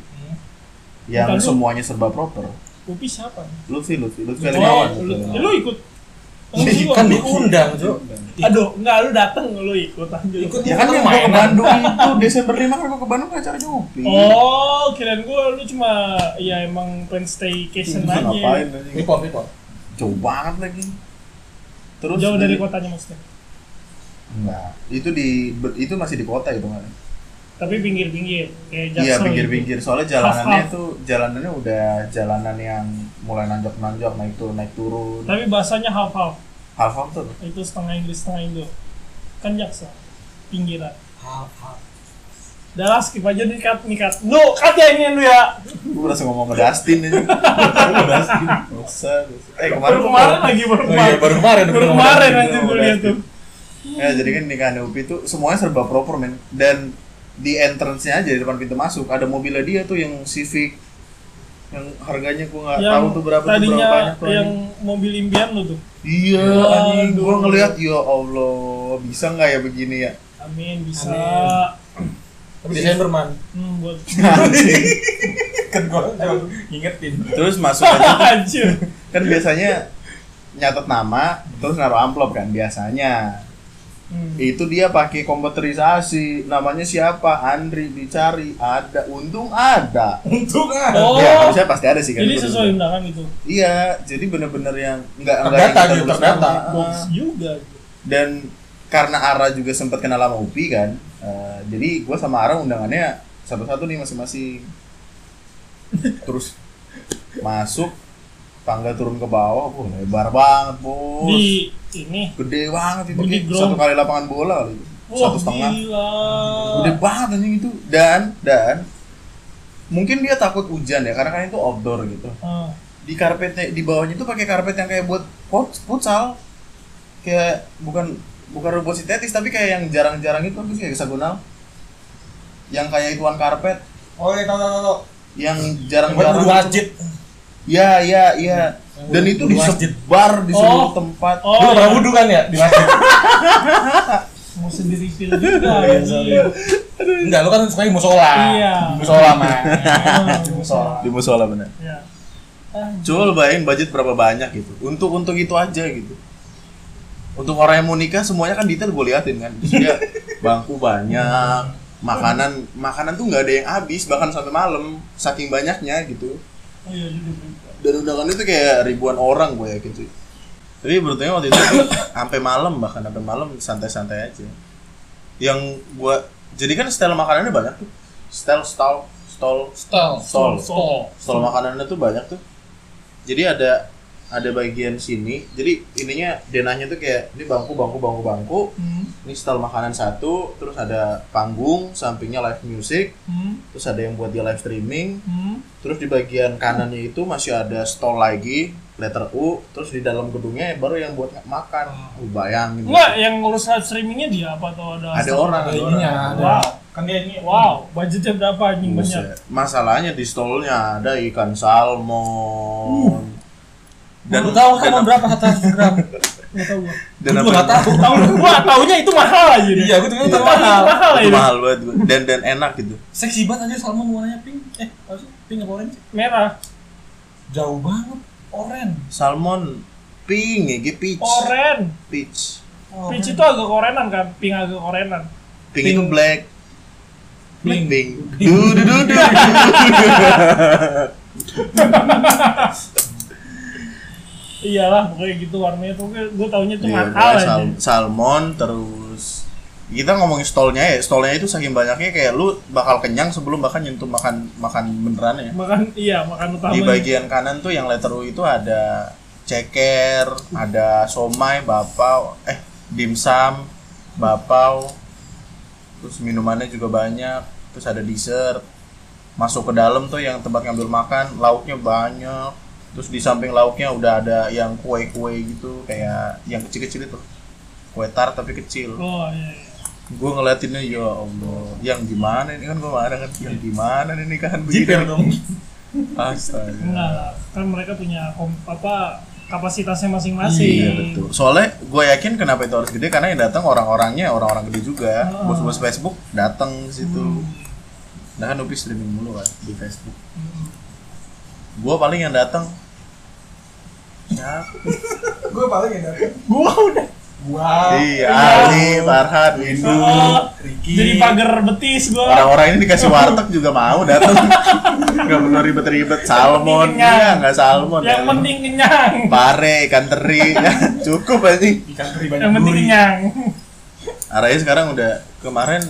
Yang Bukan lu. semuanya serba proper. Upi siapa? Lutfi, Lutfi, Lutfi Oh, Alimawan. lu, Lutfi lu Alimawan. ikut. Lu Kan diundang, Cok. Aduh, enggak lu dateng lu ikut aja. Ikut Ya kan yang gua ke. Bandung itu Desember 5 kan gua ke Bandung acaranya Upi. Oh, kirain gua lu cuma ya emang pengen staycation aja. Ngapain anjing? Report. Jauh banget lagi. Terus Jauh dari kotanya maksudnya. Enggak. Itu di itu masih di kota itu kan. Tapi pinggir-pinggir kayak Iya, pinggir-pinggir. Soalnya jalanannya itu jalanannya udah jalanan yang mulai nanjak-nanjak, naik turun, naik turun. gitu. Tapi bahasanya half-half. Half-half tuh. Itu setengah Inggris, setengah Indo. Kan Jaksel. Pinggiran. Hal, hal. Udah lah, skip aja nih cut, nih cut. Lu, cut ya ini lu ya. Gue langsung ngomong ke Dustin aja. Dustin. Eh kemarin Baru kemarin lagi, baru Oh iya, kemarin. baru kemarin. Baru baru kemarin kemarin. aja gue lihat tuh. Ya jadi kan nikahan Upi itu semuanya serba proper men dan di entrance-nya aja di depan pintu masuk ada mobilnya dia tuh yang Civic yang harganya gua nggak tahu tuh berapa tuh tadinya berapa banyak tuh yang anjing. mobil impian lu tuh. iya anjing gua ngelihat ya Allah bisa nggak ya begini ya Amin bisa. Amin. Tapi Desember, man. Hmm, buat Kan gua ngingetin. terus masuk aja kan biasanya nyatet nama terus naruh amplop kan biasanya Hmm. itu dia pakai komputerisasi namanya siapa Andri dicari ada untung ada Untung ah. Oh. ya harusnya pasti ada sih kan Jadi sesuai undangan gitu. Iya, jadi bener-bener yang nggak nggak Terdata yang kita gitu, terdata. nama. Box juga. Dan karena Ara juga sempat kenal sama Upi kan, eh, jadi gue sama Ara undangannya satu-satu nih masing-masing. Terus masuk, tangga turun ke bawah, wah lebar banget bos, Di ini. gede banget itu, satu kali lapangan bola kali, itu. Wah, satu setengah, gila. gede banget anjing itu. Dan dan mungkin dia takut hujan ya, karena kan itu outdoor gitu. Ah. di karpetnya di bawahnya itu pakai karpet yang kayak buat pot futsal kayak bukan bukan rumput sintetis tapi kayak yang jarang-jarang itu kan kayak hexagonal yang kayak ituan karpet Oh iya, tahu tahu tahu. yang jarang-jarang masjid. Ya ya ya dan Wudhu- itu wudhu masjid. disebar di seluruh Oh. tempat Oh, Lu pernah iya. wudhu kan ya di masjid? mau sendiri feel juga anjir. Enggak, lu kan suka di musola. Iya. Di musola, man. Ah, Di musola. di musola benar Ya. Ah, coba lu bayangin budget berapa banyak gitu untuk untuk itu aja gitu untuk orang yang mau nikah semuanya kan detail gue liatin kan Terus dia bangku banyak makanan makanan tuh nggak ada yang habis bahkan sampai malam saking banyaknya gitu Oh iya juga. dan undangannya tuh kayak ribuan orang gue yakin sih. Tapi berarti waktu itu sampai malam bahkan sampai malam santai-santai aja. Yang gua jadi kan style makanannya banyak tuh. Style stall stall. stall. Stall. stall makanannya tuh banyak tuh. Jadi ada ada bagian sini jadi ininya denahnya tuh kayak ini bangku bangku bangku bangku Hmm. ini style makanan satu terus ada panggung sampingnya live music Hmm. terus ada yang buat dia live streaming Hmm. terus di bagian kanannya itu masih ada stall lagi letter U terus di dalam gedungnya baru yang buat makan uh, bayangin Enggak, yang ngurus live streamingnya dia apa atau ada ada orang Ada orang. ada. Wow. Kan dia ini. Wow, budgetnya berapa anjing banyak? Masalahnya di stolnya ada ikan salmon Dan lu tahu sama dan, berapa kata gram? Enggak tahu gua. dan Gua apa nggak tahu. Tahu gua taunya itu mahal aja deh. Iya, gua tuh Itu tahu mahal. mahal. itu mahal banget gua. dan dan enak gitu Seksi banget aja salmon warnanya pink. Eh, apa sih? Pink apa orange? Merah. Jauh banget. Orange. salmon pink ya gitu, peach Oren. peach Peach itu agak korenan kan, pink agak korenan. pink, itu black black Pink. pink du du du du Iyalah, pokoknya gitu warnanya tuh gue taunya itu Iya, mahal aja. sal- salmon terus kita ngomongin stolnya ya stolnya itu saking banyaknya kayak lu bakal kenyang sebelum bahkan nyentuh makan makan beneran ya Makan iya, makan utama. di bagian kanan tuh yang letter U itu ada ceker ada somai bapau eh dimsum bapau terus minumannya juga banyak terus ada dessert masuk ke dalam tuh yang tempat ngambil makan lauknya banyak terus di samping lauknya udah ada yang kue-kue gitu kayak yang kecil-kecil itu kue tart tapi kecil Oh iya. iya. gue ngeliatinnya ya Allah yang gimana ini kan gue mana kan yang gimana ini kan Jiper begini dong. astaga Enggak lah, kan mereka punya kom- apa kapasitasnya masing-masing. Iya betul. Soalnya gue yakin kenapa itu harus gede karena yang datang orang-orangnya orang-orang gede juga. Ah. Bos-bos Facebook datang ke situ. Hmm. Nah kan Upi streaming mulu kan di Facebook. Gue paling yang datang siapa? Gue paling ya dari. Gua udah Gua. Iya, iya. Ali, Farhan, Windu. Ricky. jadi pagar betis gua. Orang-orang ini dikasih warteg juga mau datang. Gak perlu ribet-ribet salmon, iya nggak salmon. Yang ya. penting kenyang. pare, ikan teri, ya, cukup aja. Ikan teri banyak Yang penting kenyang. Arahnya sekarang udah kemarin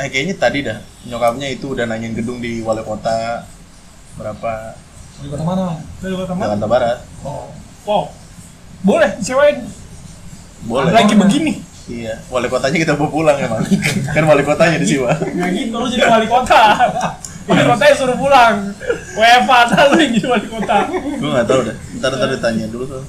eh kayaknya tadi dah nyokapnya itu udah nanyain gedung di wali kota berapa Di kota mana? Dari kota mana? Jakarta Barat Oh. Wow. Boleh disewain. boleh Lagi begini. iya wali kotanya kita bawa pulang emang kan wali kotanya di Siwa Nggak gitu, lu jadi wali kota. Wali kotanya suruh pulang. WFA lu yang jadi wali kota. gue nggak tahu dah ntar ntar ditanya dulu tuh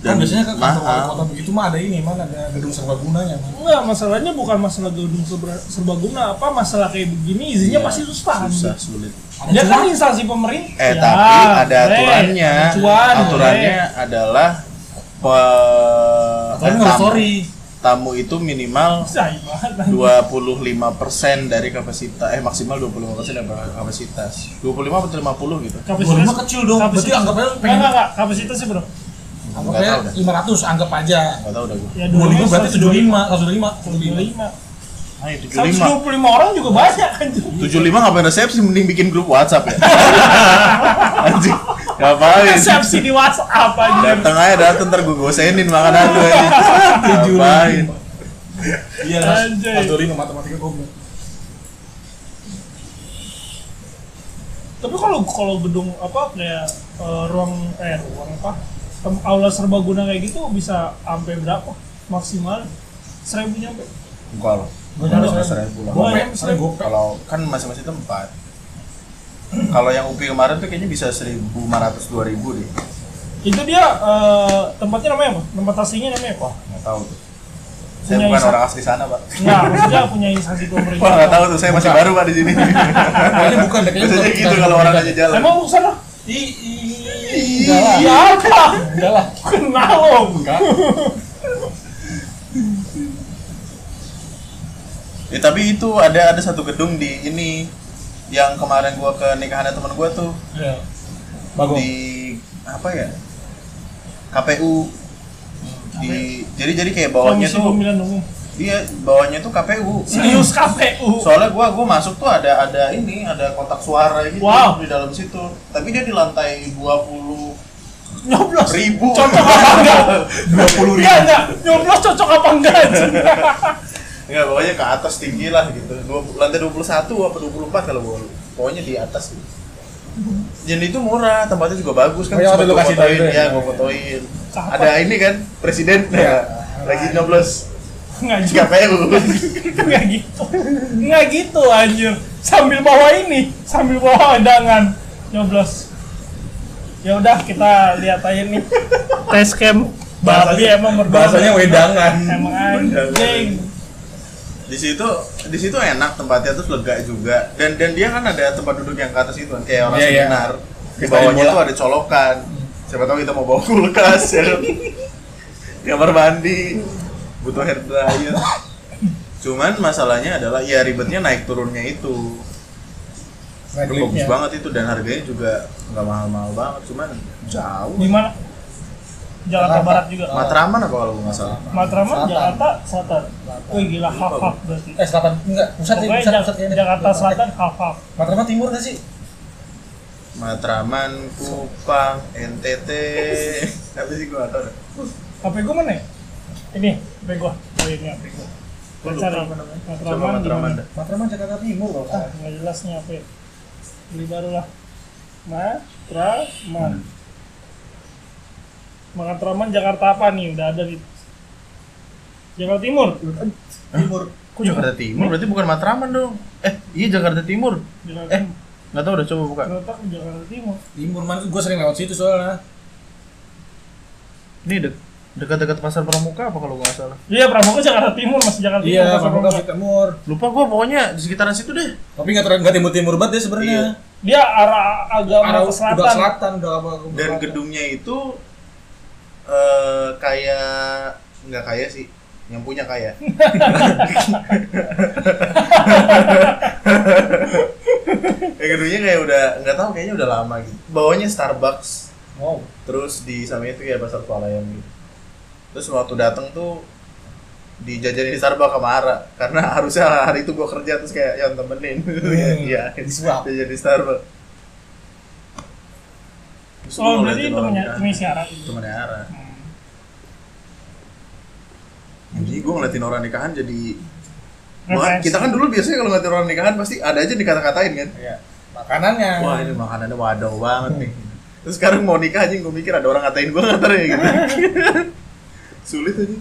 Kan biasanya kan kantor wali kota begitu mah ada ini, mana ada gedung serbagunanya, man. Enggak, masalahnya bukan masalah gedung serba- serbaguna apa masalah kayak begini izinnya Iya, pasti susah. susah sulit Dia kan instansi pemerintah. eh Ya, tapi ada boleh. aturannya Ada Cuan, aturannya adalah pe eh, tamu, story. tamu itu minimal boleh. Say banget. 25% dari kapasitas eh maksimal 25% dari kapasitas 25 atau 50 gitu Dua lima kecil dong, berarti anggap aja Enggak, enggak, enggak. Kapasitasnya bro. Anggap Nggak aja tahu dah. 500, anggap aja. nggak tahu dah gue Ya, 25 berarti 75. 75, 125. 25. Ayo 75 125 orang juga banyak kan. 75 ngapain resepsi mending bikin grup WhatsApp ya anjing ngapain Resepsi di WhatsApp aja. datang aja datang ntar gue gosenin makanan lu aja ngapain Iya, Mas. 25 matematika goblok. Tapi kalau kalau gedung apa kayak eh, ruang eh ruang apa? tem- aula serbaguna kayak gitu bisa sampai berapa maksimal? Seribu nyampe. enggak loh Loh, seribu. lah. Kalau kan masing-masing tempat kalau yang UPI kemarin tuh kayaknya bisa 1500 2000 deh Itu dia eh, tempatnya namanya apa? Tempat aslinya namanya apa? wah nggak tahu tuh saya Punya bukan isa- orang asli sana pak Enggak, maksudnya punya instansi wah pemerintah. nggak tahu tuh saya masih baru pak di sini Kayaknya bukan deh, kayaknya biasanya bukan. gitu kalau orang aja jalan Emang bukan ih, enggak lah. Iya apa? Enggak lah. Kenal lo. Enggak. Ya tapi itu ada ada satu gedung di ini yang kemarin gua ke nikahannya teman gua tuh Iya. Bagus. di apa ya KPU di jadi jadi kayak bawahnya tuh iya bawahnya tuh KPU Serius KPU. soalnya gua gua masuk tuh ada ada ini ada kotak suara gitu Wow. di dalam situ tapi dia di lantai 20 Nyoblos. ribu Cocok apa enggak? 20 Enggak, enggak. Nyoblos cocok apa enggak? Enggak, pokoknya ke atas tinggi lah gitu. Dua, lantai 21 apa 24 kalau gua. Pokoknya di atas gitu. Dan itu murah, tempatnya juga bagus kan. Oh, lu gua kasih fotoin, ya, ya? gua fotoin. Ada ini kan, presiden Iya. lagi nyoblos Enggak. KPU. Enggak gitu. Enggak gitu anjir. Sambil bawa ini, sambil bawa undangan. Nyoblos. Ya udah kita lihat aja nih. Tes cam babi emang berbahasa Bahasanya wedangan. Emang anjing. Di situ di situ enak tempatnya terus lega juga. Dan dan dia kan ada tempat duduk yang ke atas itu kan? Kayak orang Iya, iya. seminar. Di Kayak bawahnya tuh ada colokan. Siapa tahu kita mau bawa kulkas ya kan? kamar mandi. Butuh hair dryer. Cuman masalahnya adalah ya ribetnya naik turunnya itu. Itu bagus banget itu dan harganya juga nggak mahal-mahal banget cuman jauh. Di mana? Jakarta. Barat juga. Matraman apa kalau gue nggak salah Matraman, Selatan. Jakarta, Selatan. Wih gila half half berarti. Eh selatan enggak, pusat ya, Pokoknya pusat, pusat kayaknya. Jakarta Selatan half half. Matraman timur nggak sih? Matraman, Kupang, NTT apa sih gue nggak tahu. HP gua mana ya? Ini, HP gua. Oh ini HP gua. Gua Cari. apa Matraman, Matraman. Matraman Jakarta Timur? Ah, nggak jelas nih HP. Beli baru lah. Matraman. Matraman Jakarta apa nih? Udah ada di Jakarta Timur. Timur. Kok Jakarta Timur? Berarti bukan Matraman dong. Eh, iya Jakarta Timur. Jakarta Eh, nggak tahu udah coba buka. Ternyata Jakarta Timur. Timur mana? Gue sering lewat situ soalnya. Ini dek dekat-dekat pasar pramuka apa kalau nggak salah. Iya, Pramuka Jakarta Timur masih Jakarta Timur. Iya, Pasar Pramuka Pramuka. di timur. Lupa gua pokoknya di sekitaran situ deh. Tapi nggak terlalu nggak timur timur banget ya sebenarnya. Iya. Dia arah agak Arah ke selatan. udah selatan udah apa? Dan gedungnya itu eh kayak nggak kaya sih, yang punya kaya. ya gedungnya kayak udah nggak tahu kayaknya udah lama gitu. Bawahnya Starbucks, Wow. terus di samping itu kayak pasar Palayan gitu. Terus waktu datang tuh dijajanin di Starbucks sama Ara karena harusnya hari itu gua kerja terus kayak yang temenin iya Disuap. jajan di Starbucks Terus gua Oh, berarti nikahan. temennya siaran. temennya Ara jadi gue ngeliatin orang nikahan jadi Wah, kita kan dulu biasanya kalau ngeliatin orang nikahan pasti ada aja dikata-katain kan Iya. Makanannya. wah ini makanannya wadaw banget nih terus sekarang mau nikah aja gue mikir ada orang ngatain gue ngantar ya gitu sulit aja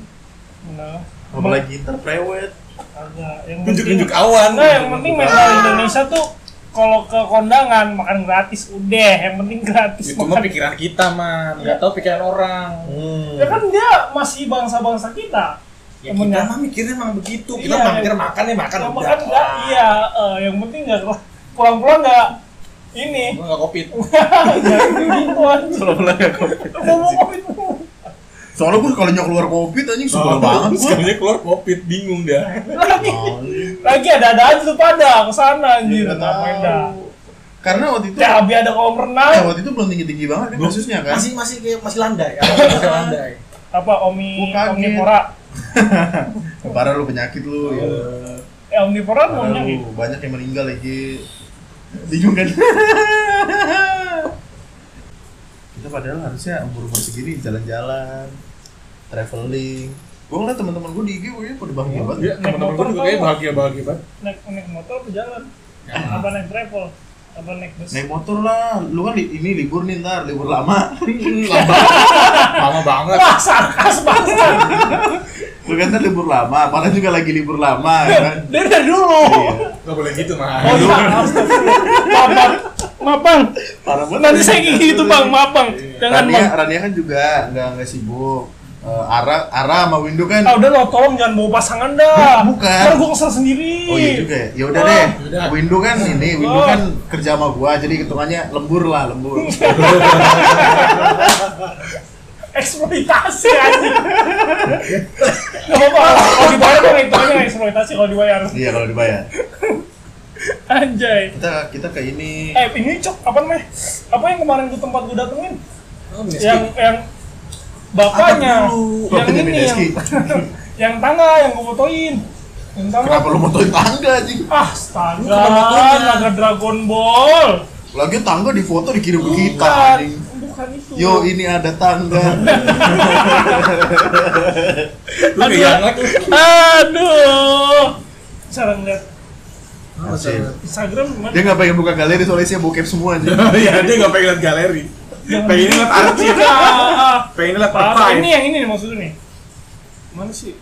Nah, apalagi prewed agak yang Tunjuk-tunjuk awan. Enggak, yang penting mental Indonesia tuh kalau ke kondangan makan gratis udah, yang penting gratis Itu mah makan. pikiran kita man, nggak tahu pikiran orang. Ya kan dia masih bangsa-bangsa kita. Ya Temennya. kita mah mikirnya emang begitu. Kita Iya, mah mikir iya. makan ya makan Yang udah. makan enggak, iya, eh, yang penting enggak pulang-pulang enggak ini. Nggak covid. Gitu aja. kalau mulai covid mulu. soalnya gue kalau keluar covid anjing sebel banget gue Sekalinya keluar covid bingung dah. Lagi, lagi ada-ada aja tuh pada ke sana anjir. Nggak Ngapain dah? karena waktu itu Cabai ada kolam renang. waktu itu belum tinggi tinggi banget kan kasusnya kan Masih masih kayak masih landai. Masih landai. Apa Omi kaget. Omnivora? parah lu penyakit lu ya Eh Omnivora mau nyakit. banyak yang meninggal lagi bingung kan kita padahal harusnya umur umur segini jalan-jalan traveling gue ngeliat teman-teman gue di IG gue pada bahagia banget Iya, teman-teman gue juga kayak bahagia bahagia banget. Naik naik motor apa jalan? Apa naik travel? Apa naik bus? naik motor lah lu kan li- ini libur nih ntar libur lama Lama, lama banget. Wah, sarkas banget. lu kan ntar libur lama malah juga lagi libur lama ya kan Dari dari dulu. iya Gak boleh gitu mah. Oh iya. Maaf, maaf. Parah banget Nanti saya gitu, Bang. Maaf, Bang. Jangan, Rania, Bang. Rania kan juga nggak nggak sibuk Eh, Ara Ara sama Windu kan Ah, udah lo tolong jangan bawa pasangan dah. Bukan. Ntar gua kesel sendiri. Oh iya juga ya. Ya udah Oh. deh. Udah. Windu kan ini, Windu Oh. kan kerja sama gua jadi hitungannya lembur lah, lembur. eksploitasi anjing. Gak apa-apa. Kalau dibayar kan hitungannya eksploitasi kalau dibayar. iya kalau dibayar. Anjay. Kita kita ke ini. Eh, ini cok apa namanya? Apa yang kemarin gua tempat gua datengin? Oh, Yang yang bapaknya, yang ini yang, yang tangga yang gua fotoin. Yang tangga. Kenapa lu motoin tangga anjing? Ah, fotonya? naga Dragon Ball. Lagi tangga di foto dikirim ke kita Bukan, itu. Yo, ini ada tangga. Lu lagi. Aduh. Cara ngeliat. Instagram gimana? Dia nggak pengen buka galeri soalnya isinya bokep semua anjing. Iya, dia gak pengen lihat galeri. Pengen lihat arsip. Ah, Pengen lihat Parah, ini yang ini nih maksudnya nih. Mana sih?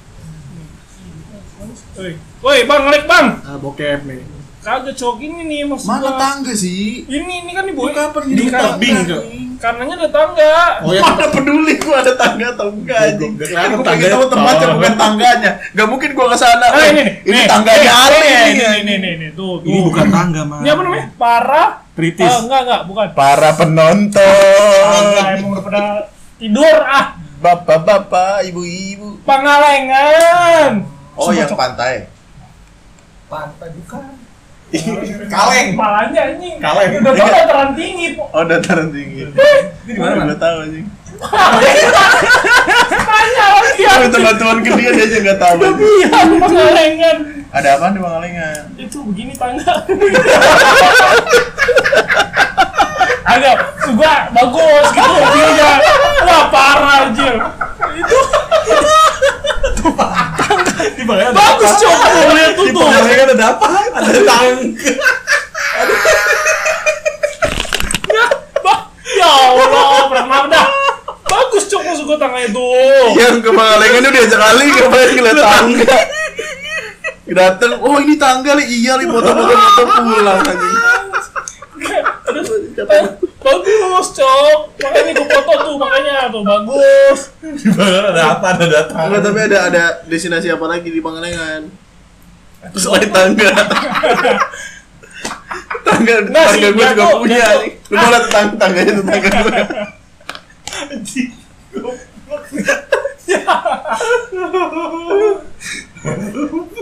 Mana sih? Woi, woi, Bang, ngelik, Bang. Ah, bokep nih. Kagak cok ini nih maksud Mana gua. tangga sih? Ini ini kan di boy. Kapan di kan- tebing, Cok? Karenanya ada tangga. Oh ya, Mana peduli gua ada tangga atau enggak anjing. Gua pengen tahu tempatnya Oh. bukan tangganya. Gak mungkin gua ke sana. Nah, Eh, ini nih. Ini nih, tangganya nih, Ale nih, nih. Ini ini ini ini tuh. ini bukan tangga, Mas. Ini apa namanya? Para Kritis. Oh, enggak enggak, bukan. Para Enggak, penonton. emang udah pada tidur ah. Bapak-bapak, ibu-ibu. Pangalengan. Oh, Sumpah, yang Cok. pantai. Pantai bukan. Kaleng. Malahnya anjing. Kaleng. Udah tau dataran tinggi. Oh, dataran tinggi. Ini di mana, Mas? tahu anjing. Teman-teman ke dia dia aja nggak tahu. Iya. Ada apa di Pangalengan? Itu begini tangga. Agak, gua bagus gitu view-nya. Wah, parah anjir. Itu Di mana? bagus cok gua lihat tuh Di tuh. Ada apa? Ada tangga. Ya Allah, pernah dah. Bagus cok masuk gua tangga itu. Yang ke Pangalengan itu diajak kali ngapain ngeliat tangga. Dateng, oh ini tangga li, iya li foto-foto foto pulang anjing. Bagus cok. Makanya gua foto tuh makanya tuh bagus. Di ada apa? Ada datang. Enggak, tapi ada ada destinasi apa lagi di Pangalengan? Selain tangga. tangga tangga gue juga punya. Lu mau lihat tangga tangganya itu tangga gue.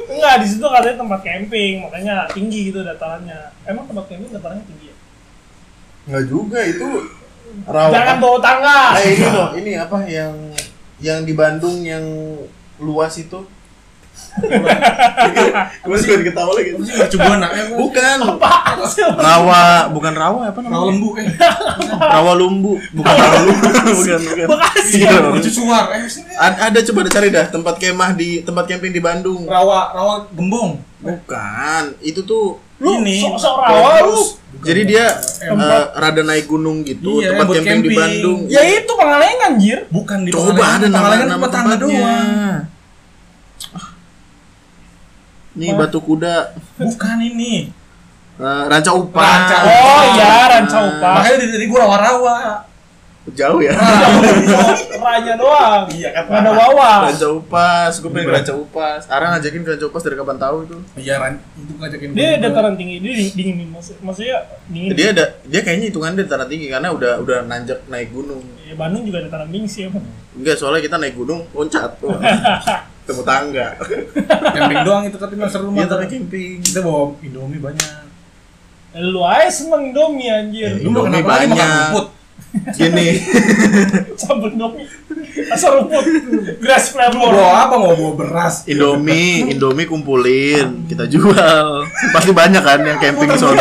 Enggak, di situ katanya tempat camping, makanya tinggi gitu datarannya. Emang tempat camping datarannya tinggi ya? Enggak juga itu rawa. Jangan bawa tangga. Nah, ini loh, ini apa yang yang di Bandung yang luas itu? Gue juga diketawa lagi. Coba anaknya gua. Bukan. Apaan sih? Rawa, bukan rawa apa Rawa namanya? lembu eh. Rawa lumbu, bukan rawa lumbu, bukan bukan. Bekasi. Iya, Lucu suar. Eh, ada coba cari dah tempat kemah di tempat camping di Bandung. Rawa rawa gembong. Bukan, itu tuh Lu Ini. sok-sok rawa lu. jadi dia eh, rada naik gunung gitu, Iya, tempat buat camping, di camping. Bandung. Ya itu Pangalengan, Jir. Bukan di Coba ada nama Pangalengan nama tempatnya. Doang. Nih batu kuda, Bukan ini. Eh, ranca upas. Ranca Oh iya, Ranca Upas. Makanya dari tadi gua rawa-rawa. Jauh ya. Ranya doang. Iya kan, Nggak ada. Ranca upas, gue pengen ke ranca upas. Arang ngajakin ke ranca upas dari kapan tahu itu. Iya, Ran. Itu ngajakin Dia dataran tinggi, dia dingin, dingin maksud, maksudnya dingin. Dia ada, dia kayaknya hitungan dia dataran tinggi karena udah udah nanjak naik gunung. Ya, Bandung juga dataran tinggi sih emang. Enggak, soalnya kita naik gunung loncat tuh. Temu tangga. camping doang itu tapi nggak seru Iya, tapi camping. Kita bawa Indomie banyak. Lu aja seneng Indomie anjir. Eh, Lu Indomie? Makan banyak. rumput. Gini, Campur Indomie. Asal rumput. Grass Lu flavor. bawa apa? Mau bawa beras. Indomie, Indomie kumpulin, kita jual. Pasti banyak kan yang camping di sono.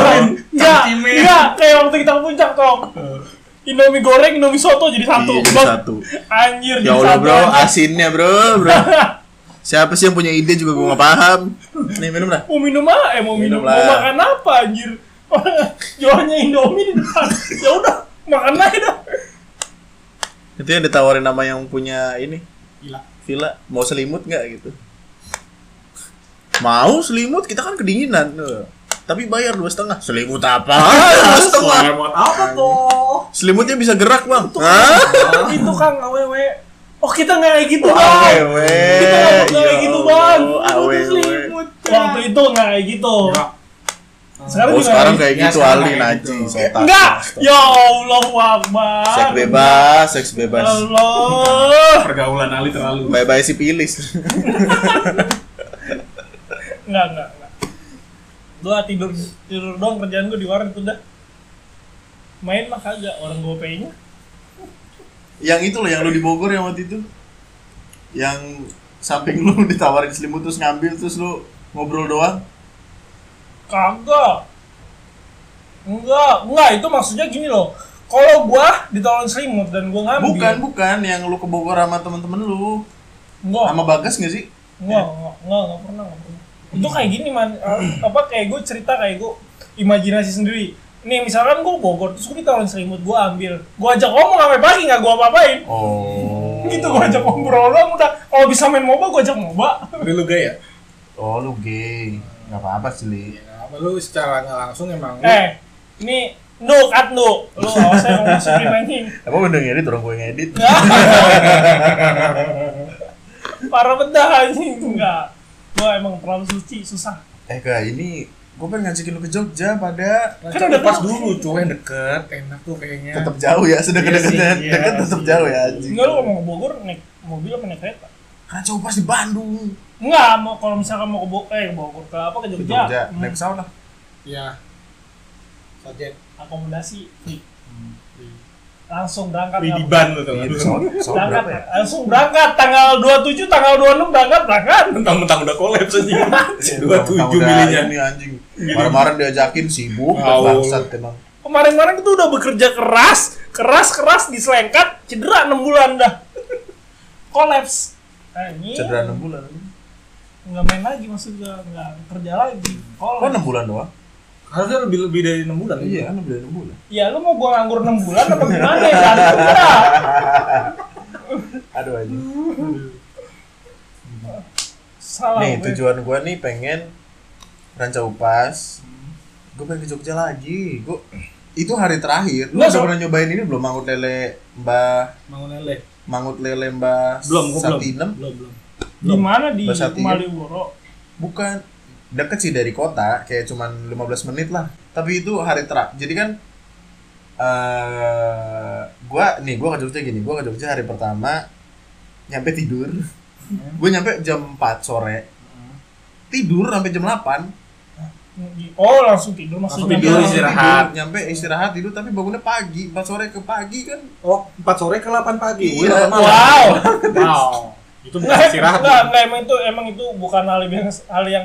Enggak, enggak kayak waktu kita ke puncak Tom. Indomie goreng, Indomie soto jadi satu. Iya, jadi satu. Anjir, Ya jadi Allah satu, bro, asinnya bro, bro. Siapa sih yang punya ide juga gue gak paham. Nih minum dah. Mau minum apa? Eh mau minum, Minum lah. mau makan apa anjir? Jualnya Indomie di depan. Ya udah, makan aja dah. Itu yang ditawarin nama yang punya ini. Gila. Villa, mau selimut nggak gitu? Mau selimut, kita kan kedinginan. Tapi bayar dua setengah. Selimut apa? Dua setengah. Selimut apa tuh? Selimutnya bisa gerak bang. Itu Kang awewe. Oh kita nggak kayak gitu bang. Awewe. Kita nggak kayak gitu bang. Ya Awewe. Waktu itu nggak kayak gitu. Sekarang Oh sekarang nggak kayak Ya, gitu sekarang Ali Naji. gitu. setan. Enggak. Ya Allah Akbar. Seks bebas, seks Ya bebas. Allah. Pergaulan Ali terlalu. Bye bye si pilis. Enggak, enggak, enggak. Gua tidur tidur doang kerjaan gua di warung itu dah. Main mah kagak, orang gue nya yang itu loh yang lu di Bogor yang waktu itu. Yang samping lu ditawarin selimut terus ngambil terus lu ngobrol doang. Kagak. Enggak, enggak itu maksudnya gini loh. Kalau gua ditawarin selimut dan gua ngambil. Bukan, bukan yang lu ke Bogor sama temen-temen lu. Enggak. Sama Bagas gak sih? Enggak, enggak, enggak, enggak pernah, enggak pernah. Itu kayak gini man, eh, apa kayak gue cerita kayak gue imajinasi sendiri. Nih misalkan gue Bogor, terus gue ditawarin selimut, gue ambil. Gue ajak ngomong sampai pagi nggak gue apa-apain. Oh. Gitu gue ajak ngobrol doang udah. Kalau bisa main MOBA, gue ajak MOBA. Tapi lu gaya? Oh, lu gay. Gak apa-apa sih, Li. Ya apa Lu secara nggak langsung emang lu- Eh, ini nu cut nu. Lu awas saya ngomong sendiri anjing. Emang bener ngedit orang gue ngedit? Parah bedah anjing enggak. Gua emang terlalu suci, susah. Eh kak ini gue pengen ngajakin lu ke Jogja pada Kan coba udah pas tahu. dulu cuy yang deket enak tuh kayaknya tetap jauh ya, sedang Iya sih, deketnya iya deket tetap sih. jauh ya anjing. Enggak lu mau ke Bogor naik mobil apa naik kereta? Kan jauh pas di Bandung. Enggak, mau kalau misalkan mau ke Bogor, eh ke Bogor ke apa ke Ke Jogja? Jogja, Hmm, naik pesawat lah. Iya Sajet akomodasi free. Langsung berangkat. Wih di ban tuh Berangkat, ya? langsung berangkat tanggal 27, tanggal 26 berangkat, berangkat. Mentang-mentang udah kolaps aja Dua tujuh udah milihnya Ini anjing. Kemarin-kemarin diajakin sibuk, bangsat emang. Kemarin-kemarin itu udah bekerja keras, keras-keras diselengkat, cedera 6 bulan dah. Kolaps. Anjing. Cedera 6 bulan. Nggak main lagi maksudnya, nggak kerja lagi. Kok Kolaps. 6 bulan doang? Harusnya lebih lebih dari 6 bulan Iya, kan udah 6 bulan. Ya lu mau gua nganggur 6 bulan apa gimana ya? Kan? Aduh anjing. Salah. Nih, gue. tujuan gua nih pengen ranca upas. Gue pengen ke Jogja lagi. Gua itu hari terakhir. Lu udah pernah nyobain ini belum mangut lele Mbah Bangun lele mangut lele Mbah Belum, gua belum Satinem? Belum, belum Di mana di. Malioboro? Bukan deket sih dari kota, kayak cuman 15 menit lah. Tapi itu hari terakhir. Jadi kan eh gua nih gua ke Jogja gini, gua ke Jogja hari pertama nyampe tidur. Gue nyampe jam 4 sore. Tidur sampai jam 8. Oh langsung tidur Langsung maksudnya. tidur, Bang. istirahat. Tidur, nyampe istirahat tidur tapi bangunnya pagi, 4 sore ke pagi kan. Oh 4 sore ke 8 pagi Iya. Wow. Wow Itu bukan istirahat tuh. nggak, emang itu emang itu bukan hal yang hal yang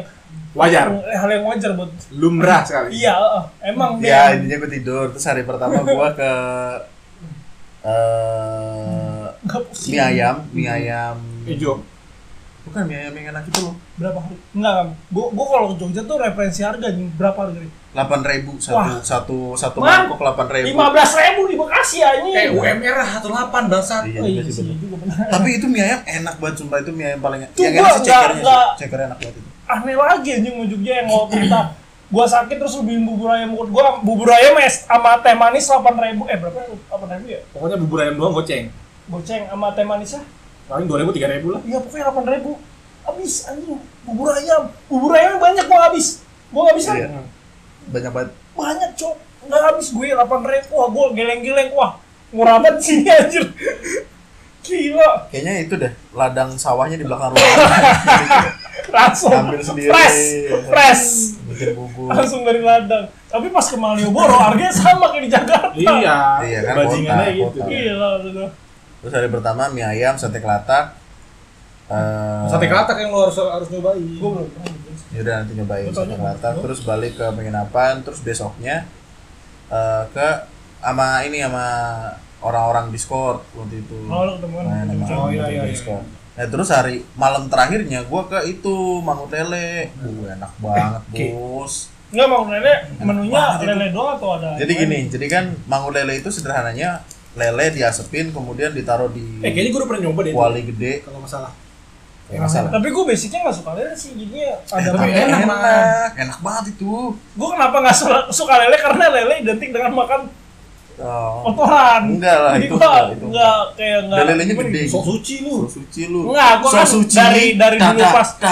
Wajar. Hal yang wajar buat Lumrah sekali. Iya eh, emang Ya, intinya gue tidur. Terus hari pertama gua ke eh pusing. mie ayam, mie ayam. Hijau. Bukan mie ayam yang enak itu loh. berapa hari? Enggak kan gua gua kalau ke Jogja tuh referensi harga nih berapa harga nih delapan ribu. Satu Wah. satu satu Man, mangkok delapan ribu. lima belas ribu di Bekasi anjing. Eh UMR lah 18 bangsat Iya, oh iya tapi itu mie ayam enak banget sumpah. Itu mie ayam paling Tuh, yang gua enak sih cekernya nggak- sih. ceker enak banget itu aneh lagi anjing mau Jogja yang waktu kita gua sakit terus lu beliin bubur ayam. Gua bubur ayam es sama teh manis delapan ribu. Eh berapa delapan ribu ya? Pokoknya bubur ayam doang goceng. Goceng sama teh manisnya? Paling 2000 3000 lah. Iya pokoknya delapan ribu. Habis anjing. Bubur ayam. Bubur ayam banyak gua habis. Gua nggak bisa Iya. banyak banget. Banyak cok. Nggak habis gue delapan ribu. Wah gue geleng-geleng. Wah murah banget sini anjir. Gila. Kayaknya itu deh ladang sawahnya di belakang rumah langsung Ambil sendiri. fresh fresh bikin bubur langsung dari ladang tapi pas ke Malioboro harganya sama kayak di Jakarta Iya Iya kan, Bajingannya kota, gitu kota. gila bener. terus hari pertama mie ayam sate kelatak eh Sate kelatak yang lo harus harus nyobain gue belum pernah bikin. Yaudah nanti nyobain sate kelatak terus balik ke penginapan terus besoknya eh, ke sama ini sama orang-orang Discord waktu itu. Oh, lu ketemuan Discord. Oh, iya, iya, iya. Nah terus hari malam terakhirnya gua ke itu Mangut Lele. Uh, enak banget bos. Enggak mau lele menunya itu. lele doang atau ada Jadi gini, jadi kan Mangut Lele itu sederhananya lele diasepin kemudian ditaruh di Eh kayaknya gue udah pernah nyoba deh itu. kuali gede. Kalau masalah Ya, masalah. tapi gue basicnya nggak suka lele sih jadinya ada tapi Tapi enak, enak, enak banget itu. gue kenapa nggak suka, suka lele karena lele identik dengan makan Oh. kotoran Enggak lah, jadi itu enggak, itu kayak nggak Dan gimana gede. sok suci lu So suci lu. Enggak, gua So kan suci. dari- dari Tak, dulu pas- gitu?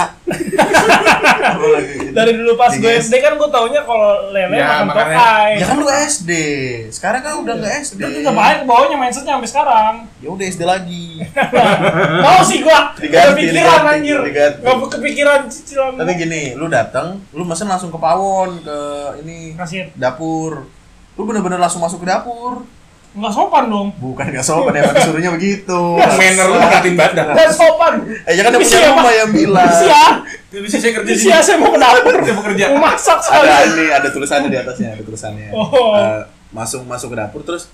dari dulu pas gue. SD kan gue taunya kalau lele Ya, makan makanya- tokai Ya kan lu SD. Sekarang kan udah enggak SD. Terus ngapain ke bawahnya mindsetnya sampai sekarang Ya udah SD lagi. Mau sih gua Diganti, kepikiran diganti, anjir diganti. Gak kepikiran cicilan Tapi gini, lu datang, lu mesen langsung ke pawon ke ini Kasir dapur. Lu bener-bener langsung masuk ke dapur. Nggak sopan dong Bukan gak sopan emang disuruhnya begitu. manner lu ngeliatin badan Nggak sopan Eh ya kan ada punya ya, rumah yang bilang. Misi ya bisa saya kerja ya saya mau ke dapur Saya mau kerja. Mau masak Ada sekali ini, ada tulisannya di atasnya, ada tulisannya. Oh. Eh, masuk masuk ke dapur terus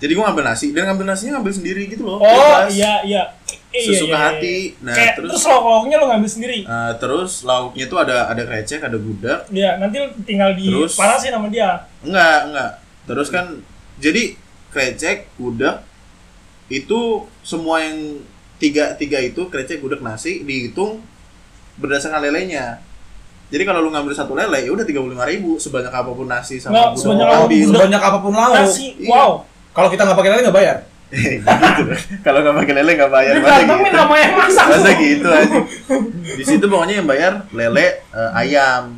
jadi gua ngambil nasi dan ngambil nasinya ngambil sendiri gitu loh. Oh iya iya Eh, iya, Sesuka iya, iya. hati. Nah, Kayak, terus terus lauk-lauknya lo ngambil sendiri eh, terus lauknya tuh ada ada krecek, ada gudeg. Ya nanti tinggal di Terus? panasin sama dia Enggak, enggak. Terus kan jadi krecek, gudeg itu semua yang tiga tiga itu krecek, gudeg, nasi dihitung berdasarkan lelenya. Jadi kalau lu ngambil satu lele, ya udah tiga puluh lima ribu sebanyak apa pun nasi Nggak, sama gula sebanyak lu apa pun ambil. Sebanyak apa pun lauk. Nasi, Iya. wow. Kalau kita nggak pakai lele nggak bayar. gitu. Kalau nggak pakai lele nggak bayar. Masa gitu? nama yang masak. Masa gitu aja. Di situ pokoknya yang bayar lele, eh, ayam,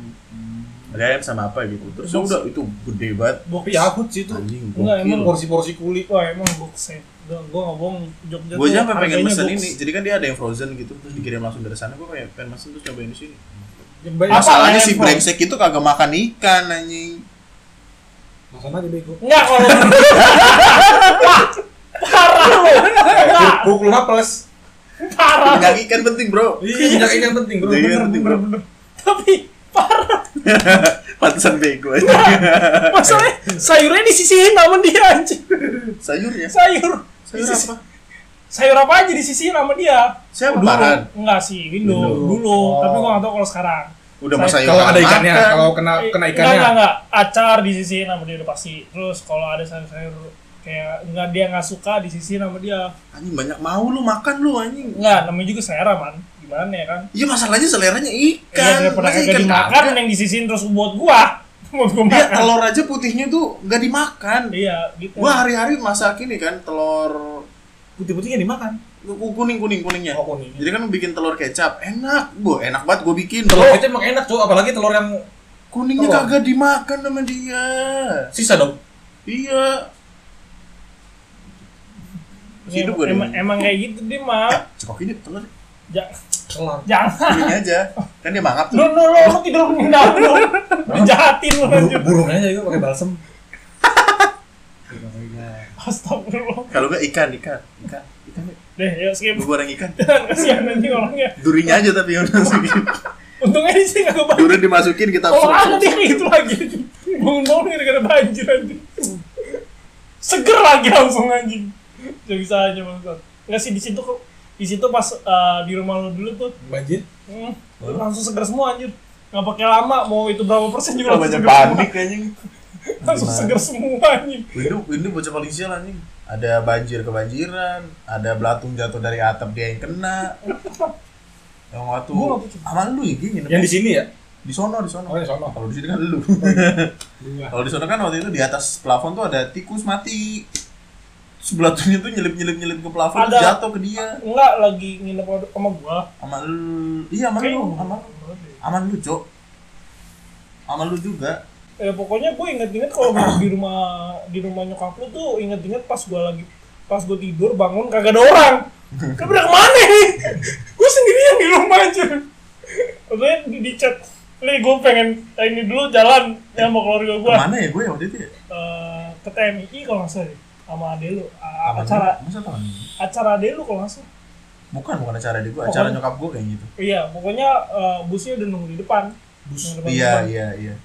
ada ayam sama apa gitu. Terus ya udah itu gede banget. Tapi yakut sih itu. Anjing, Enggak, emang Porsi-porsi kulit. Wah emang bukset. Gua gua nggak bohong Jogja Gue sampai pengen box. ini. Jadi kan dia ada yang frozen gitu, terus dikirim langsung dari sana. Gue kayak pengen pesen terus cobain di sini. Masalahnya si brengsek itu kagak makan ikan anjing. Makan aja bego. Enggak kalau parah lu. Enggak, plus. parah. Enggak ikan penting, Bro. Iya, minyak ikan penting bro. Iya, Bener, penting, bener, bro. bener. Tapi parah. Pantesan bego aja. Masalahnya sayurnya disisihin sama dia anjing. Sayurnya. Sayur. Sayur Disis- apa? Sayur apa aja disisihin sama dia. Siapa Dulu. Farhan? Enggak sih, Window. Window. Dulu, Oh. tapi gua enggak tahu kalau sekarang. Udah masa sayur. Kalau ada makan. ikannya, kalau kena Eh, kena Enggak, ikannya. enggak, enggak. Acar disisihin sama dia udah pasti. Terus kalau ada sayur-sayur kayak enggak dia enggak suka disisihin sama dia. Anjing banyak mau lu makan lu anjing. Enggak, namanya juga selera, man. Gimana ya kan? Iya masalahnya seleranya Iya, ikan. daripada Masa kagak ikan dimakan kagak? yang disisihin terus buat gua. buat gua Dia makan. telur aja putihnya tuh nggak dimakan. Iya, gitu. Gua hari-hari masak ini kan telur Putih-putihnya dimakan. kuning kuning kuningnya. Oh, kuning. Jadi kan bikin telur kecap, enak. Gua enak banget gua bikin. Telur itu emang enak tuh, apalagi telur yang Kuningnya Telur. kagak dimakan sama dia. sisa dong. Iya. Hidup gua emang, emang kayak gitu dia mah. Cekok ini telur Ja- Telur. jangan. kuningnya aja. Kan dia mangap tuh. Lu lu lu, lu tidur meninggal lu. Dijahatin lu anjir. burungnya aja juga pakai balsem. Astagfirullah. Kalau nggak ikan, ikan, ikan, ikan. Deh, yuk skip. Gua goreng ikan. Kasihan anjing orangnya. Durinya aja tapi yang masukin. Untungnya di sini kagak banjir. Duri dimasukin kita sup. kayak gitu lagi. Bangun-bangun gara-gara banjir anjing. Seger lagi langsung anjing. Gak bisa aja bangsat. Enggak sih di situ kok di situ pas eh, di rumah lu dulu tuh Banjir. hmm, langsung seger semua anjir. Nggak pakai lama mau itu berapa persen juga langsung banyak panik semua. anjing. Langsung seger semua anjing. Windu, Windu bocah paling sial anjing. Ada banjir kebanjiran, ada belatung jatuh dari atap dia yang kena. Yang waktu sama lu ya gini. Yang di sini ya? di sono di sono. Oh, di sono. Kalau di sini kan lu. Iya. Kalau di sono kan waktu itu di atas plafon tuh ada tikus mati. Terus belatunya tuh nyelip-nyelip-nyelip ke plafon Ada. jatuh ke dia. Enggak lagi nginep sama gua. Sama lu. Iya, sama Kayak- lu, sama aman lu, Cok. Sama lu juga. Ya pokoknya gue inget-inget kalau di rumah di rumah nyokap lu tuh inget-inget pas gue lagi pas gue tidur bangun kagak ada orang. Kan udah ke mana nih? gue sendirian di rumah aja. Udah di, di chat, nih gue pengen ini dulu jalan ya mau keluarga gue Ke mana ya gue waktu itu ya? Eh, ke TMI kalau nggak salah deh, sama ade lu Apa acara? Masa tahun ini? acara ade lu kalau nggak salah Bukan, bukan acara di gue, acara nyokap gue kayak gitu. iya pokoknya eh, busnya udah nunggu di depan Bus. Depan Iya, rumah. iya, iya.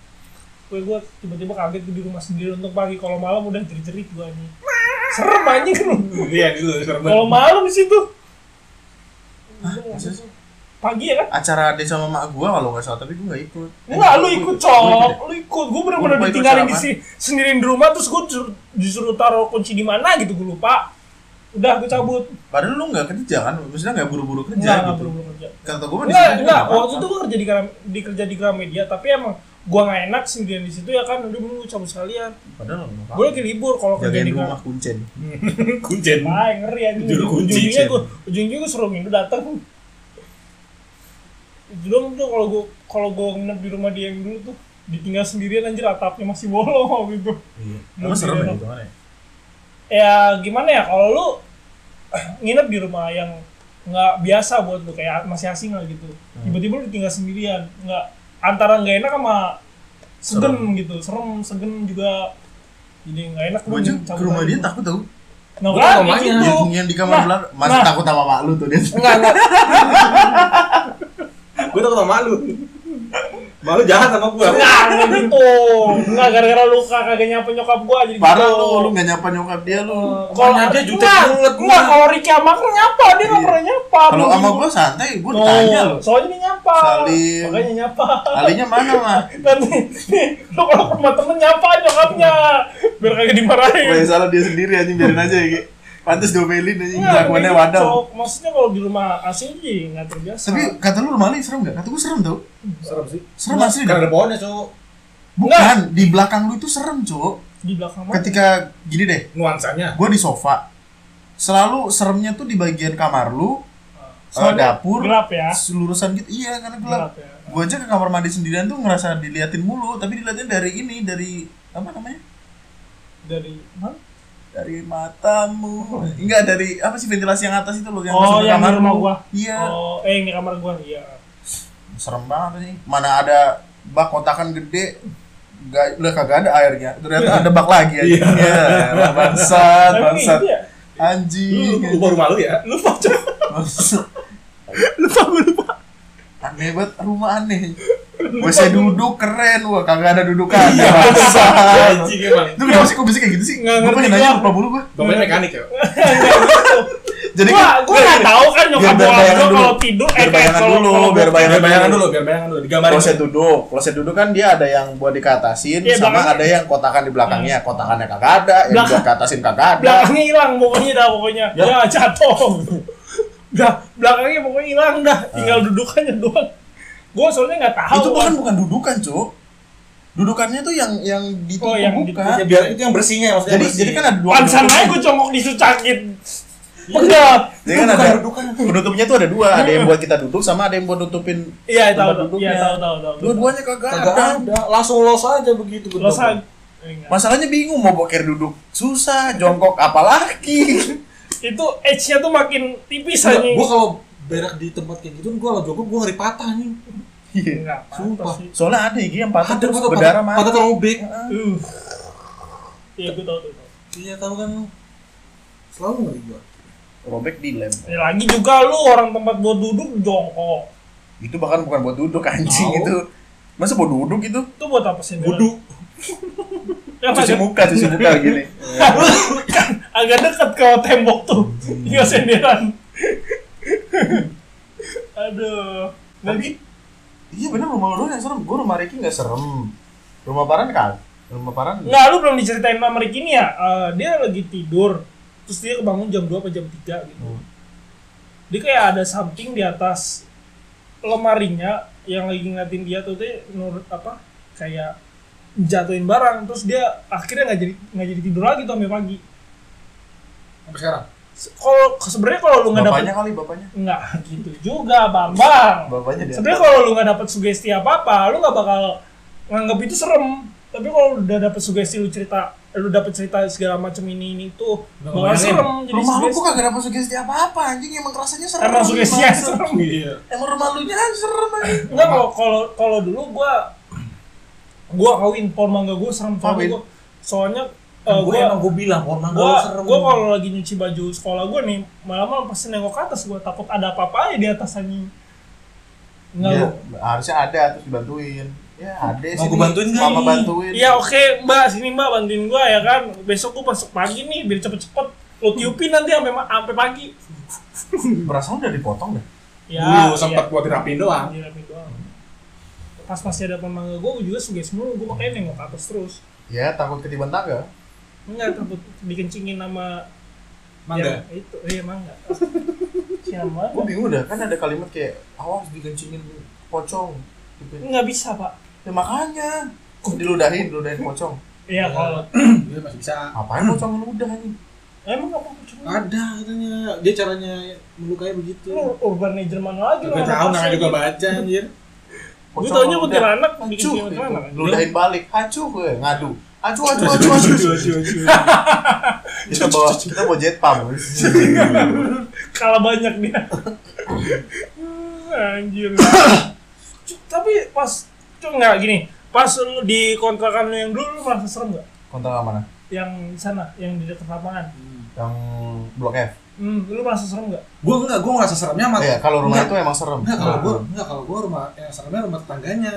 gue gue tiba-tiba kaget di rumah sendiri untuk pagi kalau malam udah jerit-jerit gue nih serem anjing Iya, dulu serem kalau malam di situ Masa sih? Pagi ya kan Acara ade sama mak gue kalau nggak salah, tapi gue nggak ikut. enggak lu Gua ikut Gua ikut cok ya. lu ikut gue bener-bener Gua itu ditinggalin di sini sendirian di rumah terus gue disuruh, disuruh taruh kunci di mana gitu gue lupa udah gue cabut Padahal lu nggak kerja kan? Maksudnya nggak buru-buru kerja enggak enggak gitu. perlu kerja Kata gue nggak waktu itu gue kerja di Gram- di kerja di Gramedia tapi emang gue nggak enak sendirian di situ ya kan udah dulu cabut sekalian Padahal nggak gue lagi libur kalau kerja di rumah kuncen. Kuncen. Ah, ngeri. Juru kunci, Ujungnya gue, ujungnya gue suruh Minggu datang. Belum tuh kalau gue kalau gue nginep di rumah dia yang dulu tuh ditinggal sendirian anjir atapnya masih bolong gitu. Iya. Emang serem ya gimana? gitu mana ya? Ya gimana ya kalau lu nginep di rumah yang nggak biasa buat lu kayak masih asing lah gitu. Hmm. Tiba-tiba lu ditinggal sendirian, nggak antara nggak enak sama segen Serem. gitu, serem, segen juga jadi nggak enak Gue ke rumah dia takut tau. Nah, Gua kan, mamanya. itu. Yang, yang di kamar Nah, belakang. Masih nah. takut sama mak lu tuh dia. Enggak, enggak. Gue takut sama malu. Malu jahat sama gue. Enggak gitu. Enggak gara-gara lu kagak nyapa nyokap gua jadi Parah gitu. lu, lu nggak nyapa nyokap dia lu. Kalau dia jutek banget, Enggak, gua. kalau Ricky sama aku nyapa, dia enggak Iya. pernah nyapa. Kalau sama gue santai, gue Oh, ditanya lu. Soalnya dia nyapa. Salim. Makanya nyapa. Alinya mana mah? Nanti lu kalau ke rumah temen nyapa nyokapnya. Biar kagak dimarahin. Gue salah dia sendiri anjing biarin aja ya. Pantes domelin aja Enggak, kelakuannya wadah. Maksudnya kalau di rumah asing sih nggak terbiasa. Tapi kata lu rumah lu serem gak? Kata gue serem tau. Serem sih. Serem asli Karena ada pohonnya, Cok. Bukan, di belakang lu itu serem, Cok. di belakang mana? Ketika gini deh, Nuansanya. gue di sofa. Selalu seremnya tuh di bagian kamar lu, eh, Soalnya dapur, gelap ya. selurusan gitu. Iya, karena gelap. Gelap ya. Gue aja ke kamar mandi sendirian tuh ngerasa diliatin mulu, tapi diliatin dari ini, dari apa namanya? Dari mana? Dari matamu. Enggak dari apa sih ventilasi yang atas itu loh yang Oh, masuk ke yang di kamar rumah lu. gua. Iya. Oh, eh ini kamar gua, iya. serem banget nih mana ada bak kotakan gede Gak, udah kagak ada airnya ternyata ada bak lagi aja Iya. ya, bangsat bangsat ya. Lu, anjing lu baru malu ya? Lupa. Bangsat. Lupa gua lupa. aneh banget rumah aneh WC duduk keren wah kagak ada dudukan bangsat Anjing emang. itu kenapa sih kok bisa kayak gitu sih Nggak gue ngerti pengen nanya gua. lupa mulu gue Bapaknya mekanik ya? jadi Gua kan gua nggak tahu kan nyokap Biar gua bayangan kalau tidur eh Biar kayak bayangan kalau dulu, biar bayangan Biar bayangan dulu, biar bayangan dulu. Digambarin. kloset duduk kloset duduk kan dia ada yang buat dikatasin Iya, sama ada yang kotakan di belakangnya kotakannya kagak ada yang Belakang- buat katasin kagak ada belakangnya hilang pokoknya dah pokoknya. Ya jatuh. Dah belakangnya pokoknya hilang dah. Tinggal dudukannya doang. Gua soalnya nggak tahu. itu bahkan kan. bukan dudukan cuk dudukannya tuh yang yang ditutup Oh, yang bukan Ya, biar itu yang bersihnya maksudnya. jadi bersih. jadi kan ada dua Pansan aja gua congok di sucakin. Iya. Pegat. jadi kan ada penutupnya tuh ada dua ada yang buat kita duduk sama ada yang buat nutupin Iya tahu tempat tahu. Iya tahu tahu tahu. dua-duanya kagak Kagak ada ada. Langsung los aja begitu betul. Lo san. Eh, enggak. masalahnya bingung mau boker duduk susah jongkok apalagi Itu edge-nya tuh makin tipis Gua, aja. gua kalau berak di tempat kayak gitu, gua kalau jongkok gua ngeri patah nih. Iya. Enggak, Sumpah. soalnya ada Iki yang patah Ada terus patah berdarah mati patah terobek. Uh. Iya gua tahu tuh. Iya tahu kan. Selalu ngeri gua. robek dilem Ya, lagi juga lu orang tempat buat duduk jongkok. itu bahkan bukan buat duduk anjing itu masa buat duduk itu Itu buat apa sih? Wudu. Yang cuci muka cuci muka gini agak dekat ke tembok tuh. Tinggal senderan. Aduh. Nanti iya bener rumah lu yang serem gua rumah Ricky nggak serem rumah Paran kan rumah Paran Nggak, lu belum diceritain sama Ricky nih ya. Eh, dia lagi tidur. Terus dia kebangun jam 2 atau jam 3 gitu. Hmm. Dia kayak ada something di atas lemarinya yang lagi ngeliatin dia tuh dia nurut apa kayak jatuhin barang terus dia akhirnya nggak jadi nggak jadi tidur lagi tuh sampai pagi Sampai sekarang. Kalau sebenarnya kalau lu nggak dapet bapaknya kali bapaknya nggak gitu juga bambang bapaknya dia sebenarnya kalau lu nggak dapet sugesti apa apa lu nggak bakal nganggap itu serem tapi kalau lu udah dapet sugesti lu cerita lu dapet cerita segala macam ini ini tuh bakal ngebayangin. serem jadi rumah lu sugesti. kok kagak dapet sugesti apa-apa anjing emang rasanya serem emang sugestinya Bangsa. serem Iya. emang rumah lu nya serem anjing Enggak kalau kalau kalau dulu gua gua kawin pohon mangga gua serem Kawin? gua soalnya eh, gue gua emang gue bilang gua lu serem. gua kalau lagi nyuci baju sekolah gua nih malam-malam pasti nengok ke atas gua takut ada apa-apa aja di atas Enggak Iya, lu. harusnya ada terus dibantuin ya ada Mau sih gua bantuin nggak mama bantuin Iya oke mbak sini mbak bantuin gua ya kan besok gua masuk pagi nih biar cepet-cepet lo tiupin nanti sampai sampai pagi perasaan udah dipotong deh ya Dulu sempat iya. buat dirapiin doang. Dirapiin doang. pas masih ada pohon mangga gua gua juga suges mulu gua makanya nengok ke atas terus ya takut ketiban tangga enggak takut dikencingin sama Mangga. yang itu iya mangga. Siapa? Gue bingung dah kan ada kalimat kayak awas dikencingin pocong. Gitu. nggak bisa pak. Ya makanya. Kok diludahin diludahin pocong? Iya kalau Iya masih bisa. ngapain pocong ngeludah anjing emang apa cuma Ada katanya. Dia caranya melukai begitu. lu urban legend mana lagi Gak tahu namanya juga baca anjir. gue taunya kuntilanak bikin hancur. gitu. kuntilanak ludahin balik. Hancur gue ngadu hancur hancur hancur hancur kita bawa kita bawa jet pump kalah banyak dia. Anjir. Tapi pas cuma nggak gini. Pas lu di kontrakan lu yang dulu lu merasa serem nggak? Kontak yang mana? Yang di sana yang di dekat lapangan. Yang blok F. Hmm, lu merasa serem nggak? Gue enggak, gue ngerasa seremnya sama. Iya, kalau rumah Enggak. itu emang serem. Enggak, kalau gue enggak kalau gue rumah yang seremnya rumah tetangganya.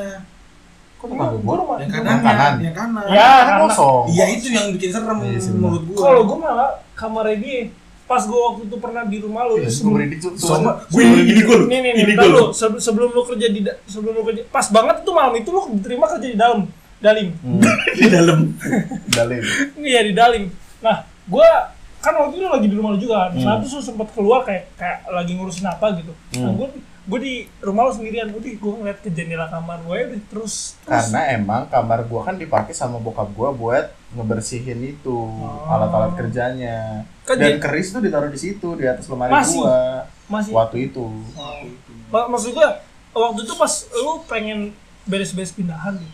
Kok tetangga gua gua? rumah Yang Yang kanan, kanan. yang kanan. ya Kan kosong. Iya itu yang bikin serem Iya sih, benar. menurut gue. kalau gue malah kamarnya dia pas gue waktu itu pernah di rumah lu Iya, itu sebelum redik tuh. sama gue ini nih nih ini gue lu sebelum, sebelum lu kerja di sebelum lu kerja pas banget itu malam itu lu diterima kerja di dalam dalim Hmm, di dalam. Dalim. iya di dalim nah gue kan waktu itu lagi di rumah lu juga Hmm. nah terus lu sempet keluar kayak kayak lagi ngurusin apa gitu nah Hmm. Gue gue di rumah lu sendirian udah gue ngeliat ke jendela kamar gue udah terus terus Karena emang kamar gua kan dipakai sama bokap gua buat ngebersihin itu Oh. alat-alat kerjanya. kan Dan dia- keris tuh ditaruh di situ di atas lemari Masih? gua masih waktu itu. Ma- maksud gue waktu itu pas lu pengen beres-beres pindahan nih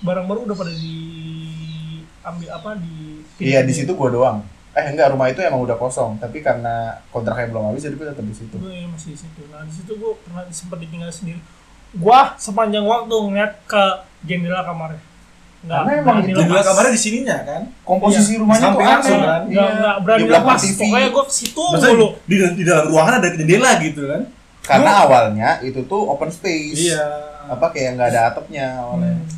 barang baru udah pada diambil apa di Iya di situ gua doang. Eh enggak rumah itu emang udah kosong, tapi karena kontraknya belum habis jadi gua tetap di situ. gue ya masih di situ nah di situ gue pernah sempat ditinggal sendiri gua sepanjang waktu ngeliat ke jendela kamarnya nggak Karena emang Jendela kamarnya di sininya kan. Komposisi rumahnya Samping tuh aneh. kan? nggak nggak berani Di lepas TV. pokoknya gue ke situ mulu di, di dalam ruangan ada jendela gitu kan. Karena awalnya itu tuh open space. Iya. Apa kayak nggak ada atapnya awalnya. Hmm.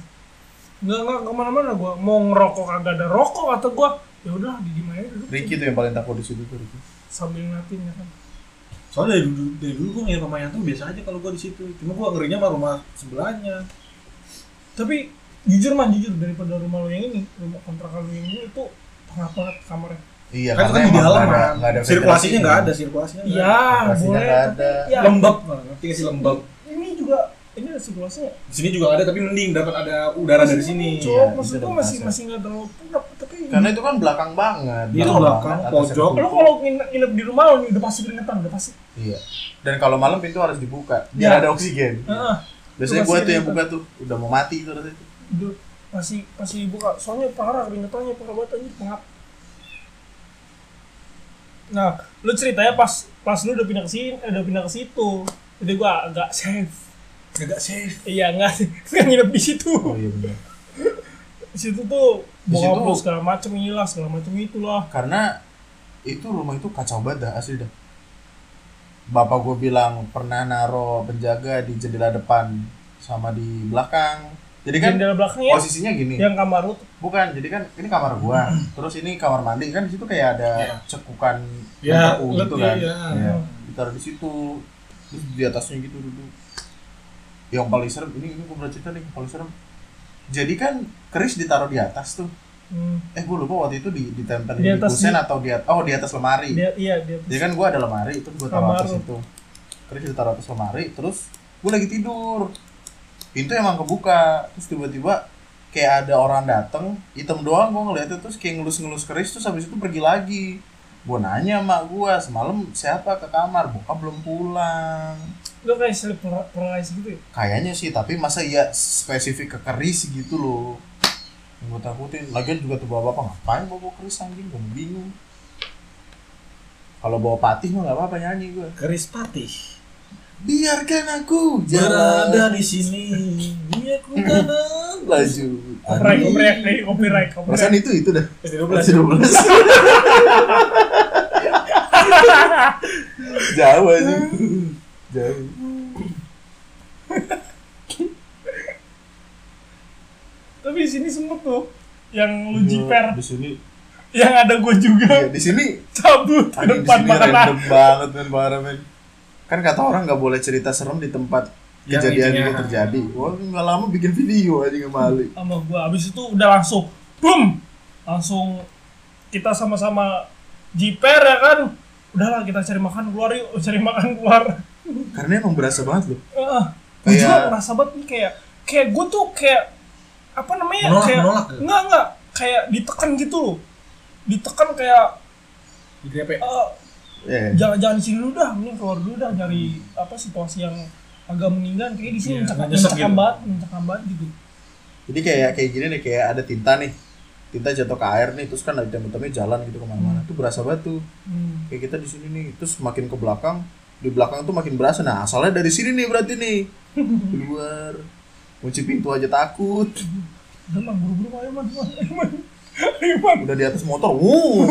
nggak nggak ke mana-mana gue mau ngerokok kagak ada rokok atau gue ya udah di di aja dulu Ricky tuh yang paling takut di situ tuh Ricky. sambil ngeliatin ya kan Soalnya dari dulu, dari dulu gue ngeliat rumah Yanto biasa aja kalau gue di situ. Cuma gue ngerinya sama rumah sebelahnya. tapi jujur man jujur daripada rumah lo yang ini rumah kontrakan lo yang ini itu pengap banget kamarnya Iya, kan kan karena di dalam ada, kan. nggak ada Sirkulasinya nggak ada, ventilasinya. sirkulasinya iya boleh ada. ya, ada. Lembab, ngerti sih lembab? ini juga ini ada sirkulasinya Di sini juga ada tapi mending dapat ada udara dari sini. Iya, Cok, maksud bisa gua ada masih masih nggak terlalu pengap tapi Karena itu kan belakang banget. Itu belakang, banget, pojok. kalau nginep, di rumah lo nih udah pasti keringetan udah pasti Iya. Dan kalau malam pintu harus dibuka biar Iya. ada oksigen. Heeh. Biasanya Itu gua tuh yang buka tuh udah mau mati tuh rasanya. Udah pasti pasti buka soalnya parah keringetannya parah banget anjir pengap nah lu ceritanya pas pas lu udah pindah ke sini udah pindah ke situ jadi gua agak safe Agak safe. iya nggak nggak nginep di situ Oh iya benar. di situ tuh Di bokap situ- lu segala macem inilah segala macem itulah Karena itu rumah itu kacau banget dah asli dah. Bapak gue bilang pernah naro penjaga di jendela depan sama di belakang. Jadi kan jendela belakangnya posisinya gini. yang kamar lu tuh Bukan, jadi kan ini kamar gua. Terus ini kamar mandi kan di situ kayak ada Iya. cekukan Ya, beku gitu kan. ya. Iya. Ditaruh di situ. Terus di atasnya gitu duduk. Yang paling serem ini ini gua pernah cerita nih, paling serem. Jadi kan keris ditaruh di atas tuh. hmm. Eh gua lupa waktu itu di ditempel Di di, atas kusen di- atau di at- oh di atas lemari. dia iya dia Jadi kan gua ada lemari itu gua taruh atas itu. Keris ditaruh atas lemari terus gua lagi tidur. Pintu emang kebuka, terus tiba-tiba kayak ada orang dateng, hitam doang gua ngeliatnya terus kayak ngelus-ngelus keris terus habis itu pergi lagi. Gua nanya mak gua semalam siapa ke kamar, bokap belum pulang. Lu kayak paralysis gitu ya Kayaknya sih, tapi masa iya spesifik ke keris gitu loh. Yang gue takutin, lagian juga tuh bawa bapak ngapain bawa, keris anjing, gue bingung. Kalau bawa patih mah gak apa-apa nyanyi gue. Keris patih. Biarkan aku Berada jalan di sini. Dunia ku tanam. laju. copyright Aduh. copyright Perasaan copyright itu itu dah. SD12. Masih 12. Jauh aja. Jauh. tapi di sini sempet tuh yang lu jiper. Di sini, yang ada gue juga. Iya, di sini. Cabut ke depan random banget men parah men. Kan kata orang nggak boleh cerita serem di tempat Yang kejadian itu terjadi. Wah nggak lama bikin video aja nggak balik. sama gue abis itu udah langsung boom! Langsung kita sama-sama jiper ya kan? Udahlah kita cari makan keluar yuk. Cari makan keluar Karena emang berasa banget loh. uh, gue juga banget nih kayak kayak gue tuh kayak apa namanya Menolak, kayak menolak. enggak enggak kayak ditekan gitu loh ditekan kayak Digrepe. eh, Ya. jangan jangan di sini dulu dah mending keluar dulu dah nyari apa situasi yang agak meninggal kayak di sini Iya, mencekam nyesek mencekam gitu. banget mencekam banget gitu Jadi kayak kayak gini nih kayak ada tinta nih. Tinta jatuh ke air nih terus kan ada temen-temennya jalan gitu ke mana-mana. Itu berasa banget tuh. hmm. Kayak kita di sini nih terus makin ke belakang di belakang tuh makin berasa. Nah asalnya dari sini nih berarti nih. Di luar. Kunci pintu aja takut. man buru-buru ayo man Udah di atas motor. Wuh.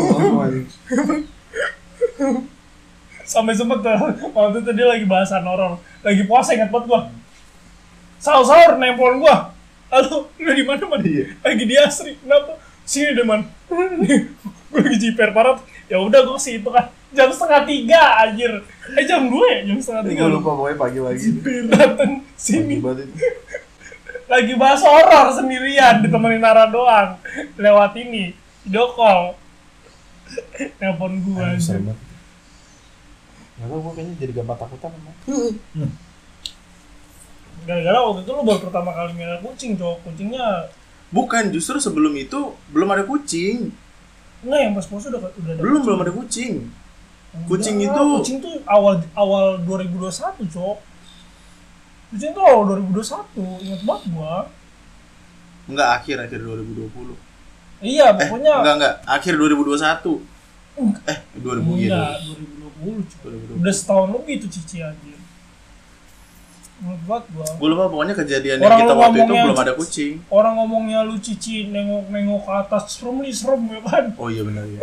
sampai sempet tuh waktu itu dia lagi bahasan horor lagi puasa ingat banget gua sahur sahur nempelin gua lalu lu di mana man Iya. lagi di asri kenapa sini deh man gua lagi jiper parah ya udah gua sih itu kan jam setengah tiga anjir eh jam dua ya jam setengah tiga Gue lupa pokoknya pagi-pagi. dateng Pagi sini banget itu. lagi bahas horor sendirian ditemenin Nara doang lewat ini video call telepon gua banget. Nggak tau gue kayaknya jadi gampang takutan emang. gara-gara waktu itu lu baru pertama kali merah kucing cowok kucingnya Bukan, justru sebelum itu belum ada kucing. enggak yang pas puasa udah udah ada Belum kucing. belum ada kucing. Kucing Enggak, itu- kucing tuh awal awal 2021 cowok kucing tuh awal 2021 ingat banget gua Enggak akhir akhir 2020. iya Eh, pokoknya enggak enggak, akhir 2021. Eh, 2000 gitu. enggak 2020 cowok 2020. udah setahun lebih tuh cici anjir banget gua Gue lupa pokoknya kejadian Orang yang kita waktu itu belum ada kucing. orang ngomongnya lu cici nengok-nengok ke atas serem nih serem ya kan Oh iya benar ya.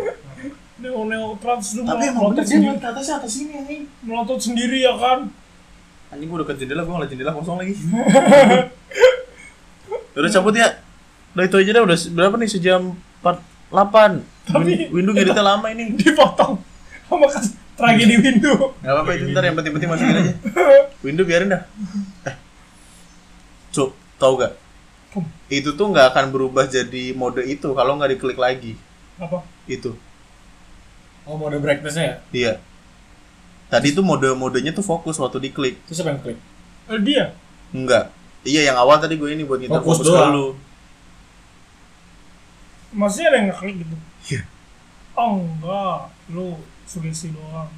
Nengok-nengok ke atas lu Tapi emang bener dia ngeliat ke atasnya atas sini anjing. melotot sendiri ya kan Anjing gue deket jendela, gue ngeliat jendela kosong lagi. udah cabut ya. Udah itu aja dah, udah berapa nih sejam 48. Tapi- Win- Windu ngeditnya lama ini. dipotong sama kas tragedi window Gak apa-apa itu ntar yang penting-penting masukin aja. Windu biarin dah. Eh. Cuk, tau gak? Itu tuh nggak akan berubah jadi mode itu kalau nggak diklik lagi. apa Itu. Oh mode brightness-nya ya? Iya. Tadi tuh mode-modenya tuh fokus waktu diklik. Terus siapa yang klik? Eh, dia Enggak. Iya yang awal tadi gue ini buat nginter Fokus fokus, ke doang. lu. masih ada yang ngeklik gitu Iya. oh enggak lu sugesti doang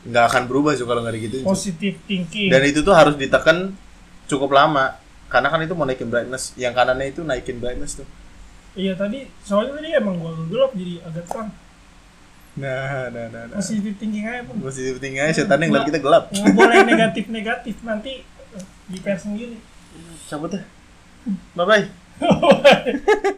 Nggak akan berubah sih kalau nggak digituin. Cuk. positive thinking Dan itu tuh harus ditekan cukup lama. Karena kan itu mau naikin brightness. Yang kanannya itu naikin brightness tuh. iya tadi soalnya tadi emang gua gelap jadi agak terang Nah, nah, nah, nah. positive thinking aja pun Positif tinggi aja, setan yang kita gelap. nggak boleh negatif negatif nanti di sendiri Cabut ya. Bye-bye.